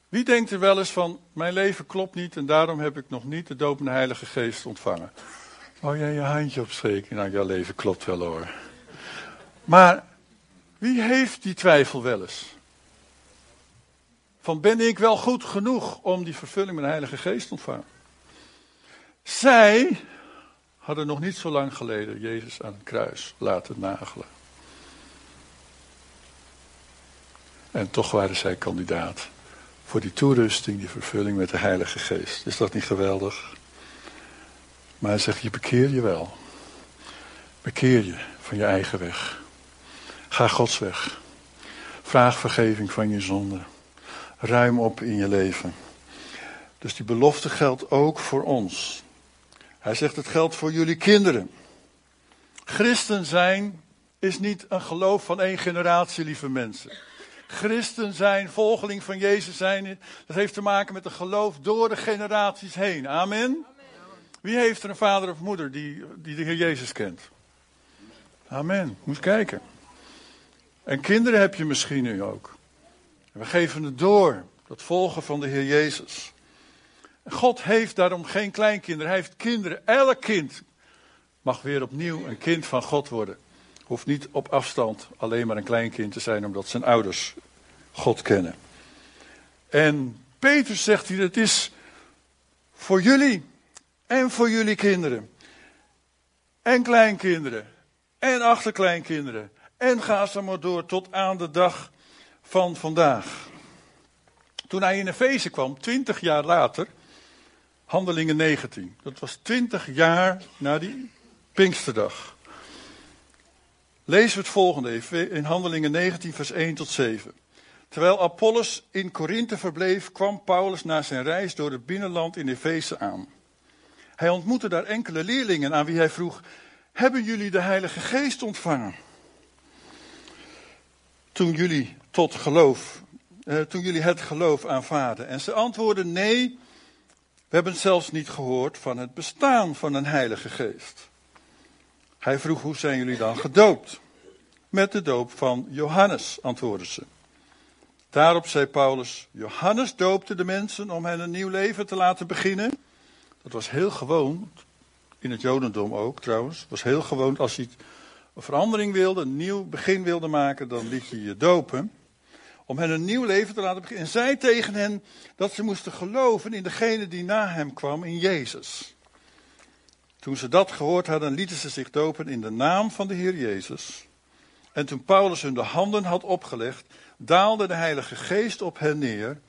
Wie denkt er wel eens van, mijn leven klopt niet en daarom heb ik nog niet de dopende Heilige Geest ontvangen? Oh jij je handje opsteken? Nou, jouw leven klopt wel hoor. Maar wie heeft die twijfel wel eens? Van ben ik wel goed genoeg om die vervulling met de Heilige Geest te ontvangen? Zij hadden nog niet zo lang geleden Jezus aan het kruis laten nagelen. En toch waren zij kandidaat voor die toerusting, die vervulling met de Heilige Geest. Is dat niet geweldig? Maar hij zegt, je bekeer je wel. Bekeer je van je eigen weg. Ga Gods weg. Vraag vergeving van je zonde. Ruim op in je leven. Dus die belofte geldt ook voor ons. Hij zegt het geldt voor jullie kinderen. Christen zijn is niet een geloof van één generatie, lieve mensen. Christen zijn, volgeling van Jezus zijn, dat heeft te maken met een geloof door de generaties heen. Amen. Wie heeft er een vader of moeder die, die de Heer Jezus kent? Amen. Moet kijken. En kinderen heb je misschien nu ook. We geven het door, dat volgen van de Heer Jezus. God heeft daarom geen kleinkinderen, hij heeft kinderen. Elk kind mag weer opnieuw een kind van God worden. Hoeft niet op afstand alleen maar een kleinkind te zijn, omdat zijn ouders God kennen. En Petrus zegt hier: het is voor jullie en voor jullie kinderen. En kleinkinderen. En achterkleinkinderen. En ga zo maar door tot aan de dag van vandaag. Toen hij in Efeze kwam, twintig jaar later, Handelingen 19. Dat was twintig jaar na die Pinksterdag. Lezen we het volgende in Handelingen 19, vers 1 tot 7. Terwijl Apollos in Korinthe verbleef, kwam Paulus na zijn reis door het binnenland in Efeze aan. Hij ontmoette daar enkele leerlingen aan wie hij vroeg: Hebben jullie de Heilige Geest ontvangen? Toen jullie tot geloof, eh, toen jullie het geloof aanvaarden? En ze antwoordden nee, we hebben zelfs niet gehoord van het bestaan van een Heilige Geest. Hij vroeg, hoe zijn jullie dan gedoopt? Met de doop van Johannes, antwoordden ze. Daarop zei Paulus, Johannes doopte de mensen om hen een nieuw leven te laten beginnen. Dat was heel gewoon, in het Jodendom ook trouwens. Was heel gewoon als je een verandering wilde, een nieuw begin wilde maken, dan liet je je dopen. om hen een nieuw leven te laten beginnen. En zei tegen hen dat ze moesten geloven in degene die na hem kwam, in Jezus. Toen ze dat gehoord hadden, lieten ze zich dopen in de naam van de Heer Jezus. En toen Paulus hun de handen had opgelegd, daalde de Heilige Geest op hen neer,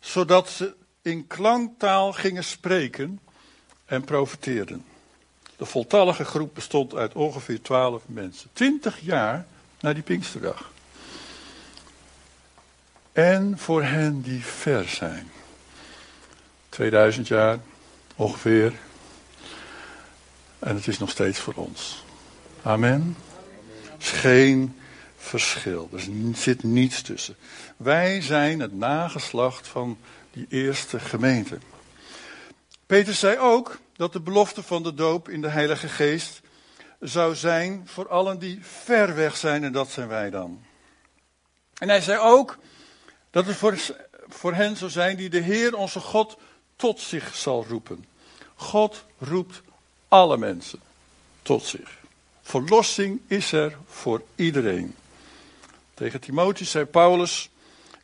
zodat ze in klanktaal gingen spreken en profeteerden. De voltallige groep bestond uit ongeveer twaalf mensen. Twintig jaar na die Pinksterdag. En voor hen die ver zijn. 2000 jaar ongeveer. En het is nog steeds voor ons. Amen. Er is geen verschil. Er zit niets tussen. Wij zijn het nageslacht van die eerste gemeente. Peter zei ook dat de belofte van de doop in de Heilige Geest zou zijn voor allen die ver weg zijn, en dat zijn wij dan. En hij zei ook dat het voor, voor hen zou zijn die de Heer onze God tot zich zal roepen. God roept alle mensen tot zich. Verlossing is er voor iedereen. Tegen Timotheus zei Paulus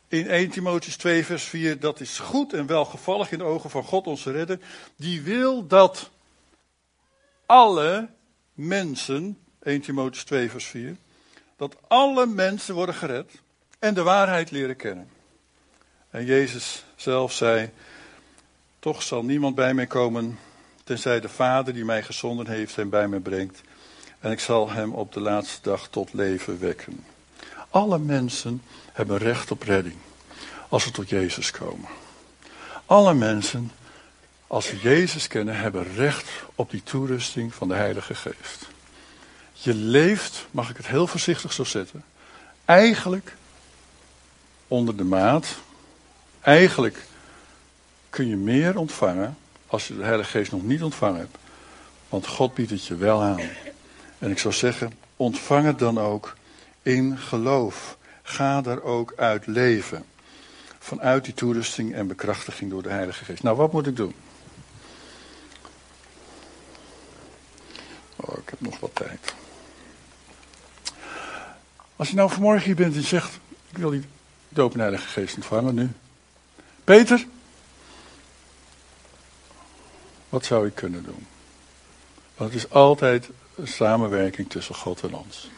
in 1 Timotheus 2 vers 4, dat is goed en welgevallig in de ogen van God onze redder, die wil dat alle mensen, 1 Timotheus 2 vers 4, dat alle mensen worden gered en de waarheid leren kennen. En Jezus zelf zei, toch zal niemand bij mij komen, tenzij de Vader die mij gezonden heeft hem bij mij brengt. En ik zal hem op de laatste dag tot leven wekken. Alle mensen hebben recht op redding als ze tot Jezus komen. Alle mensen, als ze Jezus kennen, hebben recht op die toerusting van de Heilige Geest. Je leeft, mag ik het heel voorzichtig zo zetten, eigenlijk onder de maat. Eigenlijk kun je meer ontvangen als je de Heilige Geest nog niet ontvangen hebt. Want God biedt het je wel aan. En ik zou zeggen, ontvang het dan ook in geloof. Ga daar ook uit leven. Vanuit die toerusting en bekrachtiging door de Heilige Geest. Nou, wat moet ik doen? Oh, ik heb nog wat tijd. Als je nou vanmorgen hier bent en zegt: Ik wil die doop en Heilige Geest ontvangen nu. Peter, wat zou ik kunnen doen? Want het is altijd een samenwerking tussen God en ons.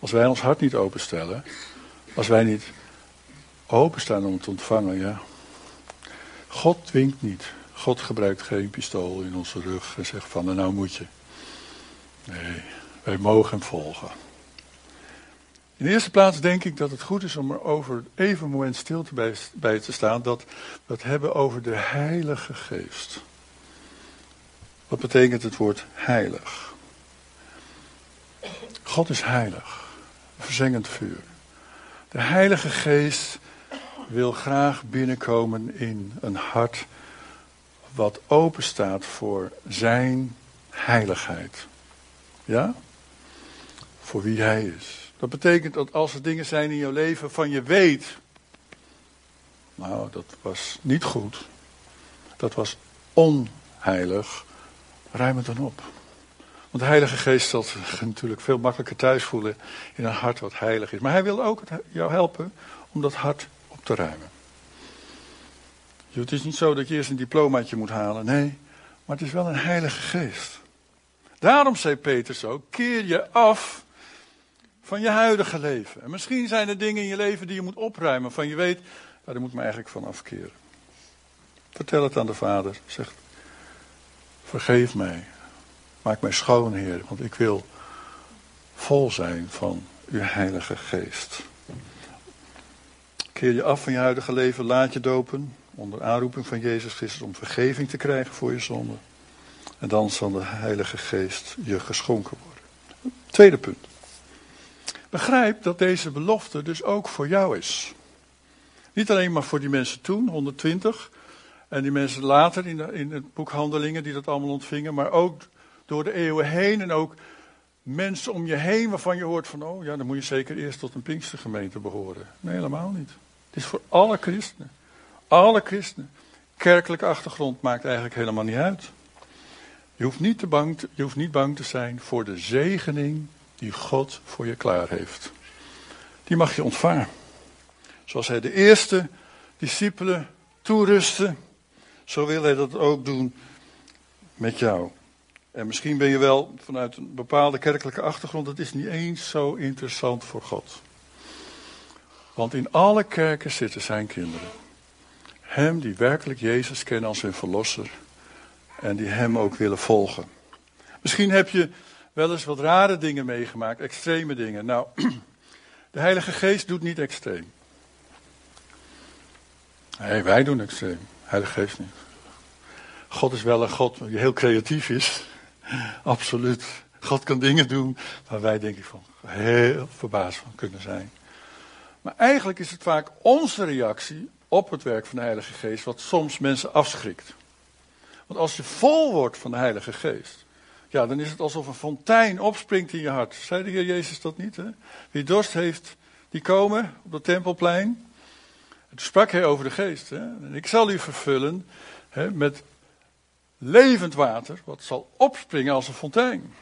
Als wij ons hart niet openstellen, als wij niet openstaan om te ontvangen, ja. God dwingt niet. God gebruikt geen pistool in onze rug en zegt van, nou moet je. Nee, wij mogen hem volgen. In de eerste plaats denk ik dat het goed is om er over even een moment stil bij te staan. Dat we het hebben over de Heilige Geest. Wat betekent het woord heilig? God is heilig. Verzengend vuur. De Heilige Geest wil graag binnenkomen in een hart wat open staat voor zijn heiligheid. Ja? Voor wie hij is. Dat betekent dat als er dingen zijn in jouw leven van je weet, nou dat was niet goed, dat was onheilig, ruim het dan op. Want de Heilige Geest zal zich natuurlijk veel makkelijker thuis voelen in een hart wat heilig is. Maar hij wil ook jou helpen om dat hart op te ruimen. Het is niet zo dat je eerst een diplomaatje moet halen, nee, maar het is wel een Heilige Geest. Daarom zei Petrus ook, keer je af van je huidige leven. En misschien zijn er dingen in je leven die je moet opruimen, van je weet, daar moet ik me eigenlijk van afkeren. Vertel het aan de Vader, zeg, vergeef mij, maak mij schoon, Heer, want ik wil vol zijn van uw Heilige Geest. Keer je af van je huidige leven, laat je dopen, onder aanroeping van Jezus Christus, om vergeving te krijgen voor je zonde. En dan zal de Heilige Geest je geschonken worden. Tweede punt. Begrijp dat deze belofte dus ook voor jou is. Niet alleen maar voor die mensen toen, 120, en die mensen later in, in het boek Handelingen die dat allemaal ontvingen, maar ook door de eeuwen heen en ook mensen om je heen waarvan je hoort van, oh ja, dan moet je zeker eerst tot een Pinkstergemeente behoren. Nee, helemaal niet. Het is voor alle christenen. Alle christenen. Kerkelijke achtergrond maakt eigenlijk helemaal niet uit. Je hoeft niet, te bang te, je hoeft niet bang te zijn voor de zegening die God voor je klaar heeft. Die mag je ontvangen. Zoals hij de eerste discipelen toerustte, zo wil hij dat ook doen met jou. En misschien ben je wel vanuit een bepaalde kerkelijke achtergrond, het is niet eens zo interessant voor God. Want in alle kerken zitten zijn kinderen. Hem die werkelijk Jezus kennen als hun verlosser. En die hem ook willen volgen. Misschien heb je wel eens wat rare dingen meegemaakt, extreme dingen. Nou, de Heilige Geest doet niet extreem. Nee, wij doen extreem. Heilige Geest niet. God is wel een God die heel creatief is. Absoluut. God kan dingen doen waar wij denk ik van heel verbaasd van kunnen zijn. Maar eigenlijk is het vaak onze reactie op het werk van de Heilige Geest wat soms mensen afschrikt. Want als je vol wordt van de Heilige Geest, ja, dan is het alsof een fontein opspringt in je hart. Zei de Heer Jezus dat niet? Hè? Wie dorst heeft, die komen op het tempelplein. En toen sprak hij over de Geest. Hè? En ik zal u vervullen hè, met levend water, wat zal opspringen als een fontein.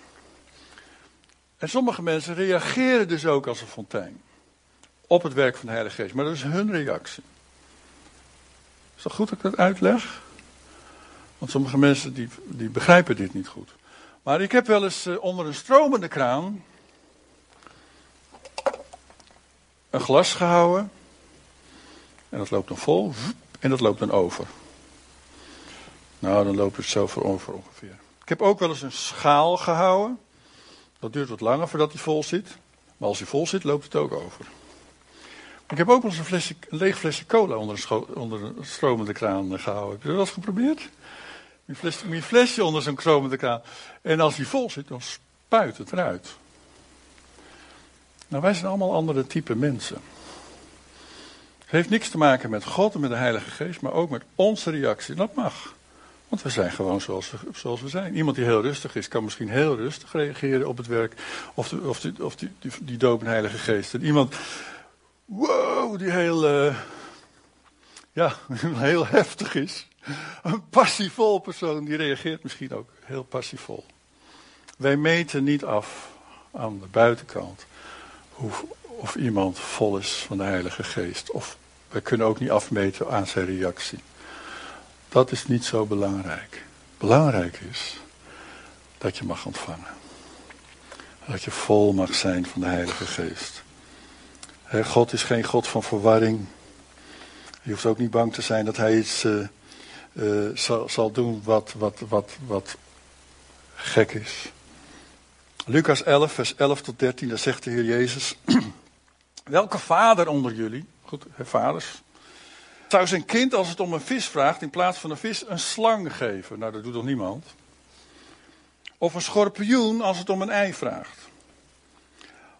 En sommige mensen reageren dus ook als een fontein op het werk van de Heilige Geest. Maar dat is hun reactie. Is dat goed dat ik dat uitleg? Want sommige mensen die, die begrijpen dit niet goed. Maar ik heb wel eens eh, onder een stromende kraan een glas gehouden. En dat loopt dan vol. En dat loopt dan over. Nou, dan loopt het zo voor ongeveer. Ik heb ook wel eens een schaal gehouden. Dat duurt wat langer voordat hij vol zit. Maar als hij vol zit, loopt het ook over. Ik heb ook wel eens een, flesje, een leeg flesje cola onder een, onder een stromende kraan gehouden. Heb je dat eens geprobeerd? Je flesje, je flesje onder zo'n stromende kraan. En als die vol zit, dan spuit het eruit. Nou, wij zijn allemaal andere type mensen. Het heeft niks te maken met God en met de Heilige Geest, maar ook met onze reactie. Dat mag. Want we zijn gewoon zoals we, zoals we zijn. Iemand die heel rustig is, kan misschien heel rustig reageren op het werk. Of, of, die, of die, die, die doop en Heilige Geest. En iemand, wow, die heel, uh, ja, heel heftig is. Een passievol persoon, die reageert misschien ook heel passievol. Wij meten niet af aan de buitenkant hoe, of iemand vol is van de Heilige Geest. Of wij kunnen ook niet afmeten aan zijn reactie. Dat is niet zo belangrijk. Belangrijk is dat je mag ontvangen. Dat je vol mag zijn van de Heilige Geest. God is geen God van verwarring. Je hoeft ook niet bang te zijn dat hij iets uh, uh, zal, zal, doen wat, wat, wat, wat gek is. Lucas 11, vers 11 tot 13, daar zegt de Heer Jezus. Welke vader onder jullie, goed, vaders, zou zijn kind, als het om een vis vraagt, in plaats van een vis een slang geven? Nou, dat doet toch niemand? Of een schorpioen als het om een ei vraagt?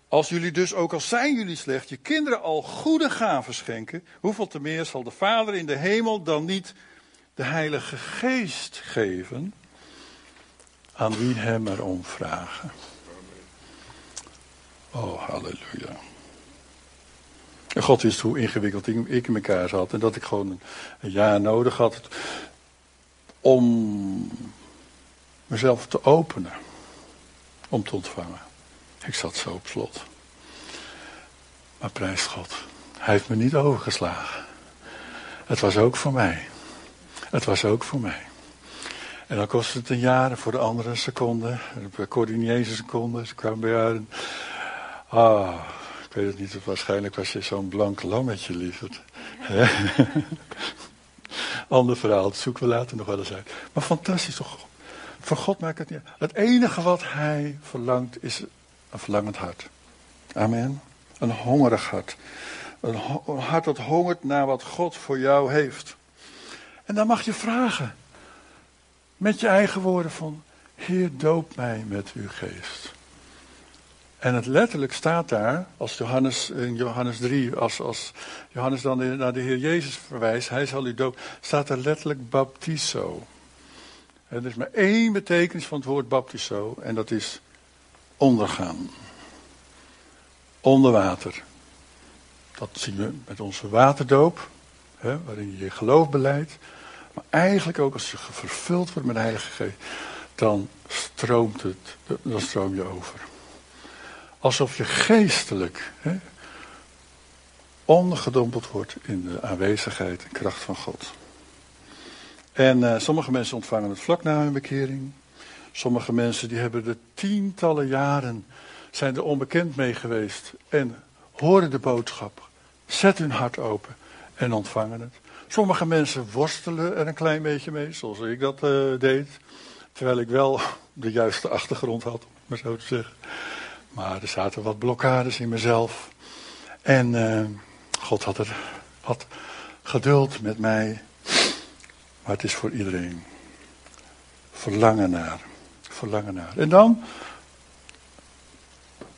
Als jullie dus, ook al zijn jullie slecht, je kinderen al goede gaven schenken, hoeveel te meer zal de Vader in de hemel dan niet de Heilige Geest geven aan wie hem erom vragen? Oh, halleluja. En God wist hoe ingewikkeld ik in elkaar zat. En dat ik gewoon een jaar nodig had om mezelf te openen. Om te ontvangen. Ik zat zo op slot. Maar prijs God. Hij heeft me niet overgeslagen. Het was ook voor mij. Het was ook voor mij. En dan kostte het een jaar voor de andere een seconde. Bij Corrie niet eens een seconde. Ze kwamen bij haar. Ah, ik weet het niet. Waarschijnlijk was je zo'n blank lammetje, lieverd. Ander verhaal. Dat zoeken we later nog wel eens uit. Maar fantastisch toch? Voor God maakt het niet Het enige wat hij verlangt is een verlangend hart. Amen. Een hongerig hart. Een hart dat hongert naar wat God voor jou heeft. En dan mag je vragen. Met je eigen woorden van, Heer doop mij met uw geest. En het letterlijk staat daar, als Johannes in Johannes 3, als, als Johannes dan naar de Heer Jezus verwijst, hij zal u doop, staat er letterlijk baptizo. En er is maar één betekenis van het woord baptizo, en dat is ondergaan. Onder water. Dat zien we met onze waterdoop, hè, waarin je je geloof beleidt. Maar eigenlijk ook als je vervuld wordt met de Heilige Geest, dan stroomt het, dan stroom je over. Alsof je geestelijk hè, ondergedompeld wordt in de aanwezigheid en kracht van God. En uh, sommige mensen ontvangen het vlak na hun bekering. Sommige mensen die hebben er tientallen jaren, zijn er onbekend mee geweest en horen de boodschap. Zet hun hart open en ontvangen het. Sommige mensen worstelen er een klein beetje mee, zoals ik dat uh, deed. Terwijl ik wel de juiste achtergrond had, om maar zo te zeggen. Maar er zaten wat blokkades in mezelf. En uh, God had, er, had geduld met mij. Maar het is voor iedereen. Verlangen naar. Verlangen naar. En dan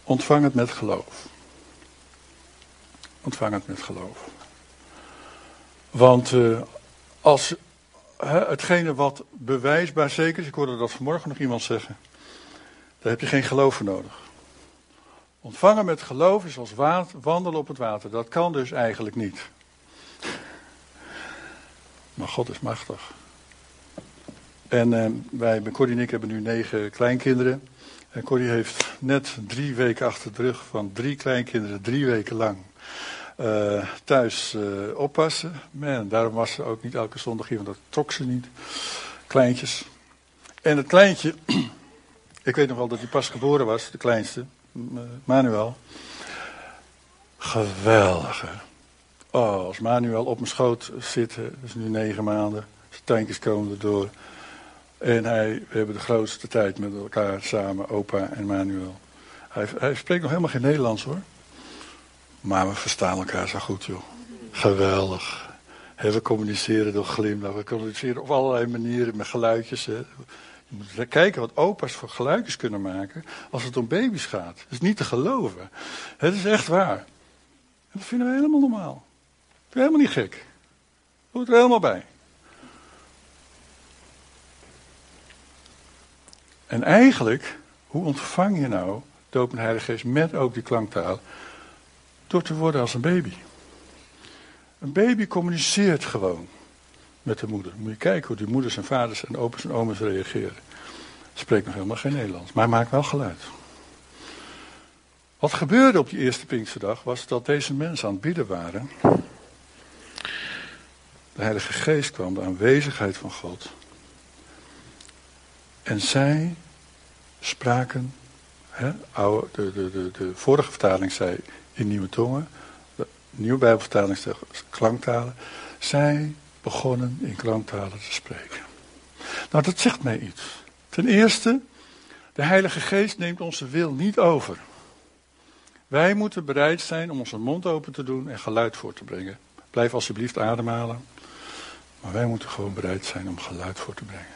ontvang het met geloof. Ontvang het met geloof. Want uh, als hetgene wat bewijsbaar zeker is, ik hoorde dat vanmorgen nog iemand zeggen, daar heb je geen geloof voor nodig. Ontvangen met geloof is als wandelen op het water. Dat kan dus eigenlijk niet. Maar God is machtig. En eh, wij, Corrie en ik, hebben nu negen kleinkinderen. En Corrie heeft net drie weken achter de rug van drie kleinkinderen, drie weken lang uh, thuis uh, oppassen. Man, daarom was ze ook niet elke zondag hier, want dat trok ze niet. Kleintjes. En het kleintje, ik weet nog wel dat hij pas geboren was, de kleinste, Manuel. Geweldig. Oh, als Manuel op mijn schoot zit, dat is nu negen maanden, zijn tankjes komen erdoor. En hij, we hebben de grootste tijd met elkaar samen, opa en Manuel. Hij, hij spreekt nog helemaal geen Nederlands hoor. Maar we verstaan elkaar zo goed, joh. Geweldig. we communiceren door glimlach. We communiceren op allerlei manieren met geluidjes. Je moet kijken wat opa's voor geluidjes kunnen maken als het om baby's gaat. Dat is niet te geloven. Het is echt waar. En dat vinden we helemaal normaal. Dat is helemaal niet gek. Hoort er helemaal bij. En eigenlijk, hoe ontvang je nou doop en heilige geest met ook die klanktaal? Door te worden als een baby. Een baby communiceert gewoon met de moeder. Moet je kijken hoe die moeders en vaders en opa's en oma's reageren. Spreekt nog helemaal geen Nederlands, maar maakt wel geluid. Wat gebeurde op die eerste Pinksterdag was dat deze mensen aan het bidden waren. De Heilige Geest kwam, de aanwezigheid van God. En zij spraken, hè, de, de, de, de vorige vertaling zei in nieuwe tongen, de nieuwe Bijbelvertaling zegt klanktalen. Zij begonnen in klanktalen te spreken. Nou, dat zegt mij iets. Ten eerste, de Heilige Geest neemt onze wil niet over. Wij moeten bereid zijn om onze mond open te doen en geluid voor te brengen. Blijf alsjeblieft ademhalen. Maar wij moeten gewoon bereid zijn om geluid voor te brengen.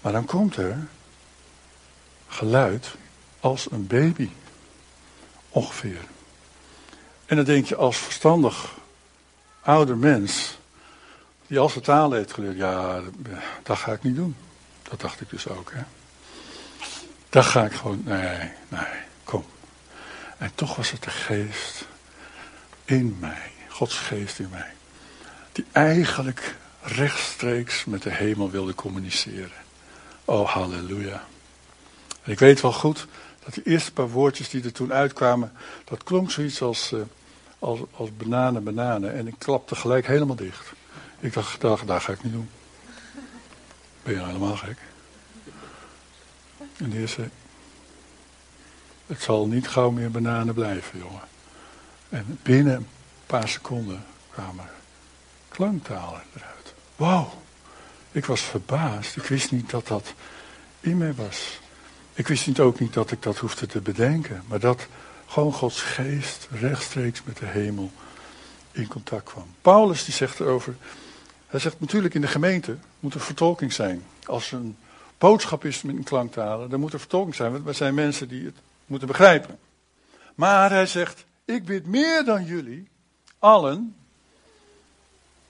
Maar dan komt er geluid als een baby. Ongeveer. En dan denk je als verstandig ouder mens, die al taal heeft geleerd, ja, dat ga ik niet doen. Dat dacht ik dus ook, hè. Dat ga ik gewoon, nee, nee, kom. En toch was het de geest in mij, Gods geest in mij, die eigenlijk rechtstreeks met de hemel wilde communiceren. Oh, halleluja. Ik weet wel goed dat de eerste paar woordjes die er toen uitkwamen, dat klonk zoiets als, uh, als, als bananen, bananen. En ik klapte gelijk helemaal dicht. Ik dacht, dat, dat ga ik niet doen. Ben je nou helemaal gek? En de zei, het zal niet gauw meer bananen blijven, jongen. En binnen een paar seconden kwamen klanktalen eruit. Wauw, ik was verbaasd. Ik wist niet dat dat in mij was. Ik wist niet ook niet dat ik dat hoefde te bedenken. Maar dat gewoon Gods geest rechtstreeks met de hemel in contact kwam. Paulus die zegt erover, hij zegt natuurlijk in de gemeente moet er vertolking zijn. Als er een boodschap is met een dan moet er vertolking zijn. Want er zijn mensen die het moeten begrijpen. Maar hij zegt, ik bid meer dan jullie, allen,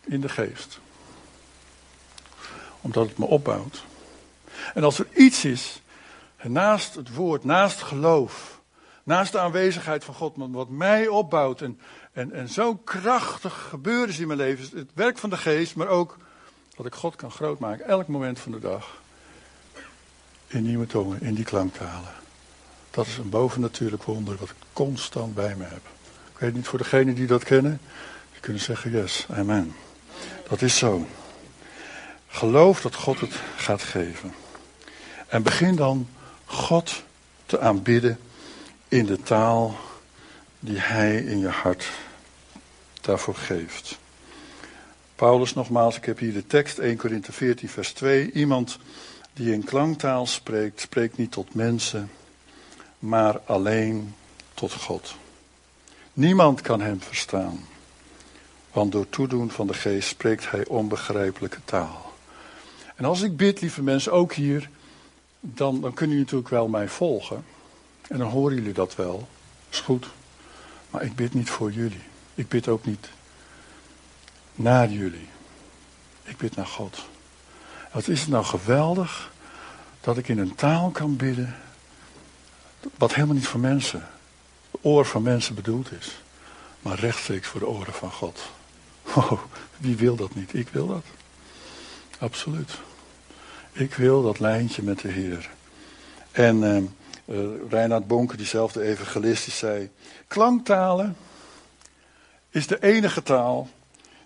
in de geest. Omdat het me opbouwt. En als er iets is naast het woord, naast geloof, naast de aanwezigheid van God, wat mij opbouwt en, en, en zo krachtig gebeuren is in mijn leven, het werk van de geest, maar ook dat ik God kan grootmaken, elk moment van de dag. In nieuwe tongen, in die klanktalen. Dat is een bovennatuurlijk wonder wat ik constant bij me heb. Ik weet niet voor degenen die dat kennen. Die kunnen zeggen yes, amen. Dat is zo. Geloof dat God het gaat geven. En begin dan God te aanbidden in de taal die Hij in je hart daarvoor geeft. Paulus nogmaals, ik heb hier de tekst 1 Korinthe 14 vers 2. Iemand die in klanktaal spreekt, spreekt niet tot mensen, maar alleen tot God. Niemand kan hem verstaan, want door toedoen van de geest spreekt hij onbegrijpelijke taal. En als ik bid, lieve mensen, ook hier, dan, dan kunnen jullie natuurlijk wel mij volgen. En dan horen jullie dat wel. Is goed. Maar ik bid niet voor jullie. Ik bid ook niet naar jullie. Ik bid naar God. Wat is het nou geweldig dat ik in een taal kan bidden. Wat helemaal niet voor mensen, de oor van mensen bedoeld is. Maar rechtstreeks voor de oren van God. Oh, wie wil dat niet? Ik wil dat. Absoluut. Ik wil dat lijntje met de Heer. En uh, uh, Reinhard Bonker, diezelfde evangelist, die zei: Klanktalen is de enige taal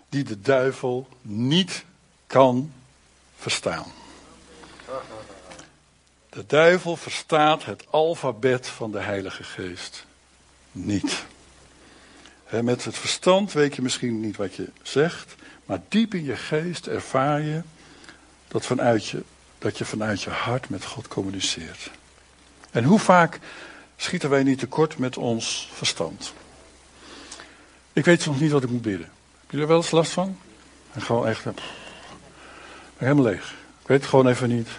die de duivel niet kan verstaan. De duivel verstaat het alfabet van de Heilige Geest niet. met het verstand weet je misschien niet wat je zegt, maar diep in je geest ervaar je dat, vanuit je dat je vanuit je hart met God communiceert. En hoe vaak schieten wij niet tekort met ons verstand? Ik weet soms niet wat ik moet bidden. Heb jullie er wel eens last van? En gewoon echt, ben helemaal leeg. Ik weet het gewoon even niet.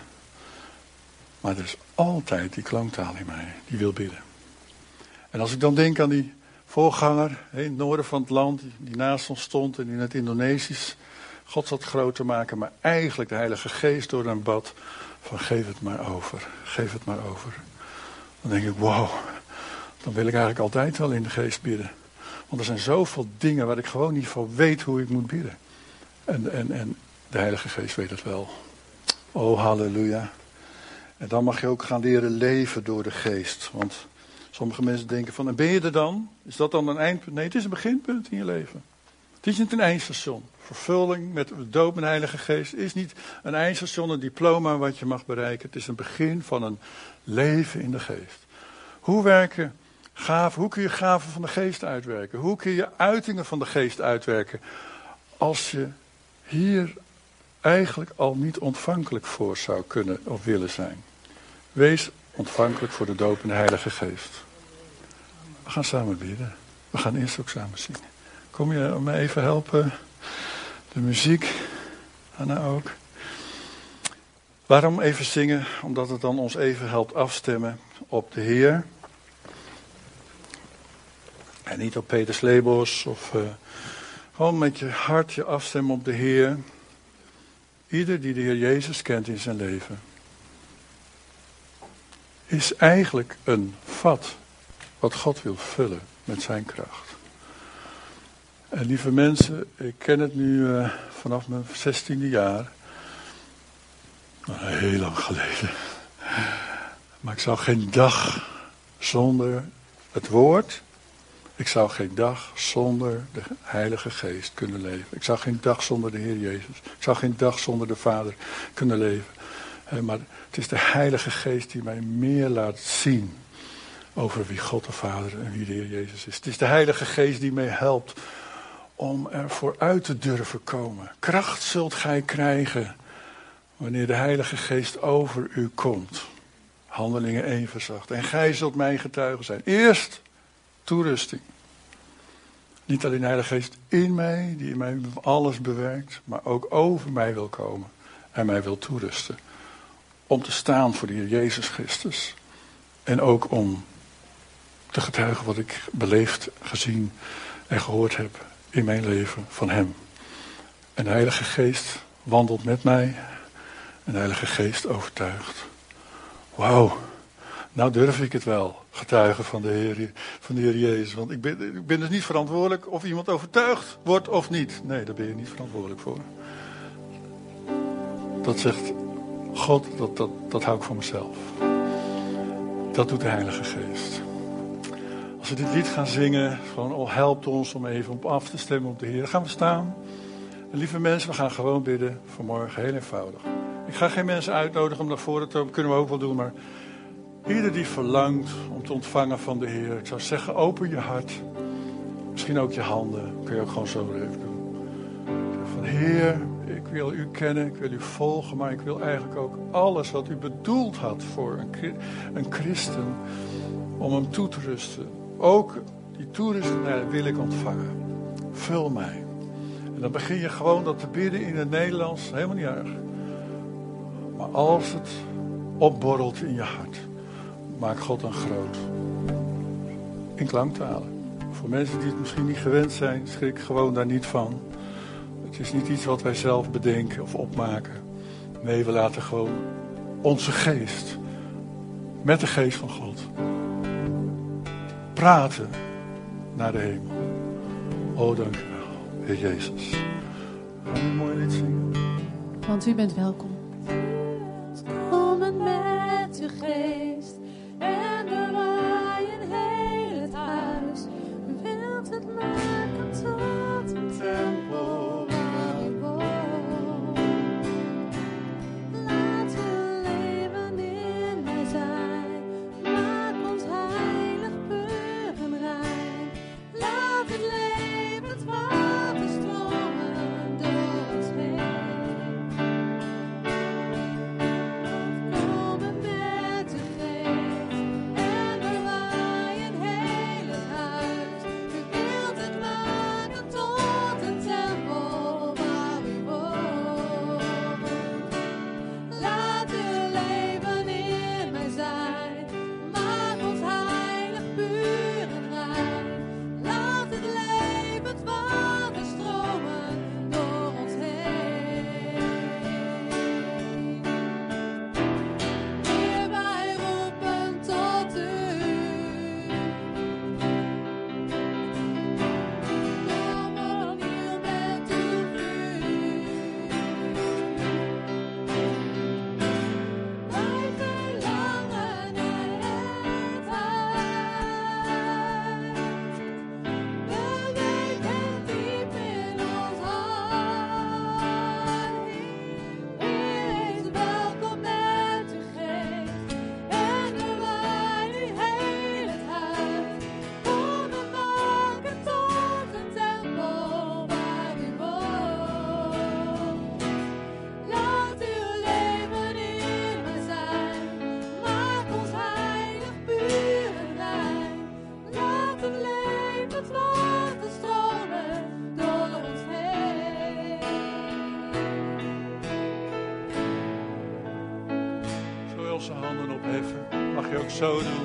Maar er is altijd die klanktaal in mij, die wil bidden. En als ik dan denk aan die voorganger in het noorden van het land, die naast ons stond en in het Indonesisch God zat groot te maken, maar eigenlijk de Heilige Geest door een bad van geef het maar over, geef het maar over. Dan denk ik, wow, dan wil ik eigenlijk altijd wel in de geest bidden. Want er zijn zoveel dingen waar ik gewoon niet van weet hoe ik moet bidden. En, en, en de Heilige Geest weet het wel. Oh, halleluja. En dan mag je ook gaan leren leven door de geest. Want sommige mensen denken van, en ben je er dan? Is dat dan een eindpunt? Nee, het is een beginpunt in je leven. Is niet een eindstation. Vervulling met de doop en heilige geest is niet een eindstation, een diploma wat je mag bereiken. Het is een begin van een leven in de geest. Hoe werken gaven, hoe kun je gaven van de geest uitwerken? Hoe kun je uitingen van de geest uitwerken? Als je hier eigenlijk al niet ontvankelijk voor zou kunnen of willen zijn. Wees ontvankelijk voor de doop de Heilige Geest. We gaan samen bidden. We gaan eerst ook samen zingen. Kom je me even helpen? De muziek, Anna ook. Waarom even zingen? Omdat het dan ons even helpt afstemmen op de Heer. En niet op Peter Slebos of uh, gewoon met je hart je afstemmen op de Heer. Ieder die de Heer Jezus kent in zijn leven is eigenlijk een vat wat God wil vullen met zijn kracht. En lieve mensen, ik ken het nu uh, vanaf mijn zestiende jaar. Heel lang geleden. Maar ik zou geen dag zonder het woord. Ik zou geen dag zonder de Heilige Geest kunnen leven. Ik zou geen dag zonder de Heer Jezus. Ik zou geen dag zonder de Vader kunnen leven. Maar het is de Heilige Geest die mij meer laat zien over wie God de Vader en wie de Heer Jezus is. Het is de Heilige Geest die mij helpt om er vooruit te durven komen. Kracht zult gij krijgen wanneer de Heilige Geest over u komt. Handelingen 1 verzacht. En gij zult mijn getuigen zijn. Eerst toerusting. Niet alleen de Heilige Geest in mij, die in mij alles bewerkt, maar ook over mij wil komen en mij wil toerusten om te staan voor de Heer Jezus Christus. En ook om te getuigen wat ik beleefd, gezien en gehoord heb in mijn leven van Hem. En de Heilige Geest wandelt met mij. En de Heilige Geest overtuigt. Wauw, nou durf ik het wel, getuigen van de Heer, van de Heer Jezus. Want ik ben, ik ben dus niet verantwoordelijk of iemand overtuigd wordt of niet. Nee, daar ben je niet verantwoordelijk voor. Dat zegt God, dat, dat, dat hou ik voor mezelf. Dat doet de Heilige Geest. Als we dit lied gaan zingen, gewoon oh, helpt ons om even op af te stemmen op de Heer. Dan gaan we staan. En lieve mensen, we gaan gewoon bidden vanmorgen, heel eenvoudig. Ik ga geen mensen uitnodigen om naar voren te komen, kunnen we ook wel doen, maar ieder die verlangt om te ontvangen van de Heer, ik zou zeggen, open je hart. Misschien ook je handen, kun je ook gewoon zo even doen. Van Heer, ik wil u kennen, ik wil u volgen, maar ik wil eigenlijk ook alles wat u bedoeld had voor een, een christen, om hem toe te rusten. Ook die toerusting wil ik ontvangen. Vul mij. En dan begin je gewoon dat te bidden in het Nederlands, helemaal niet erg. Maar als het opborrelt in je hart, maak God dan groot. In klanktalen. Voor mensen die het misschien niet gewend zijn, schrik gewoon daar niet van. Het is niet iets wat wij zelf bedenken of opmaken. Nee, we laten gewoon onze geest, met de geest van God, praten naar de hemel. Oh, dank u wel, Heer Jezus. Gaan we een mooi lied zingen? Want u bent welkom. Zo onze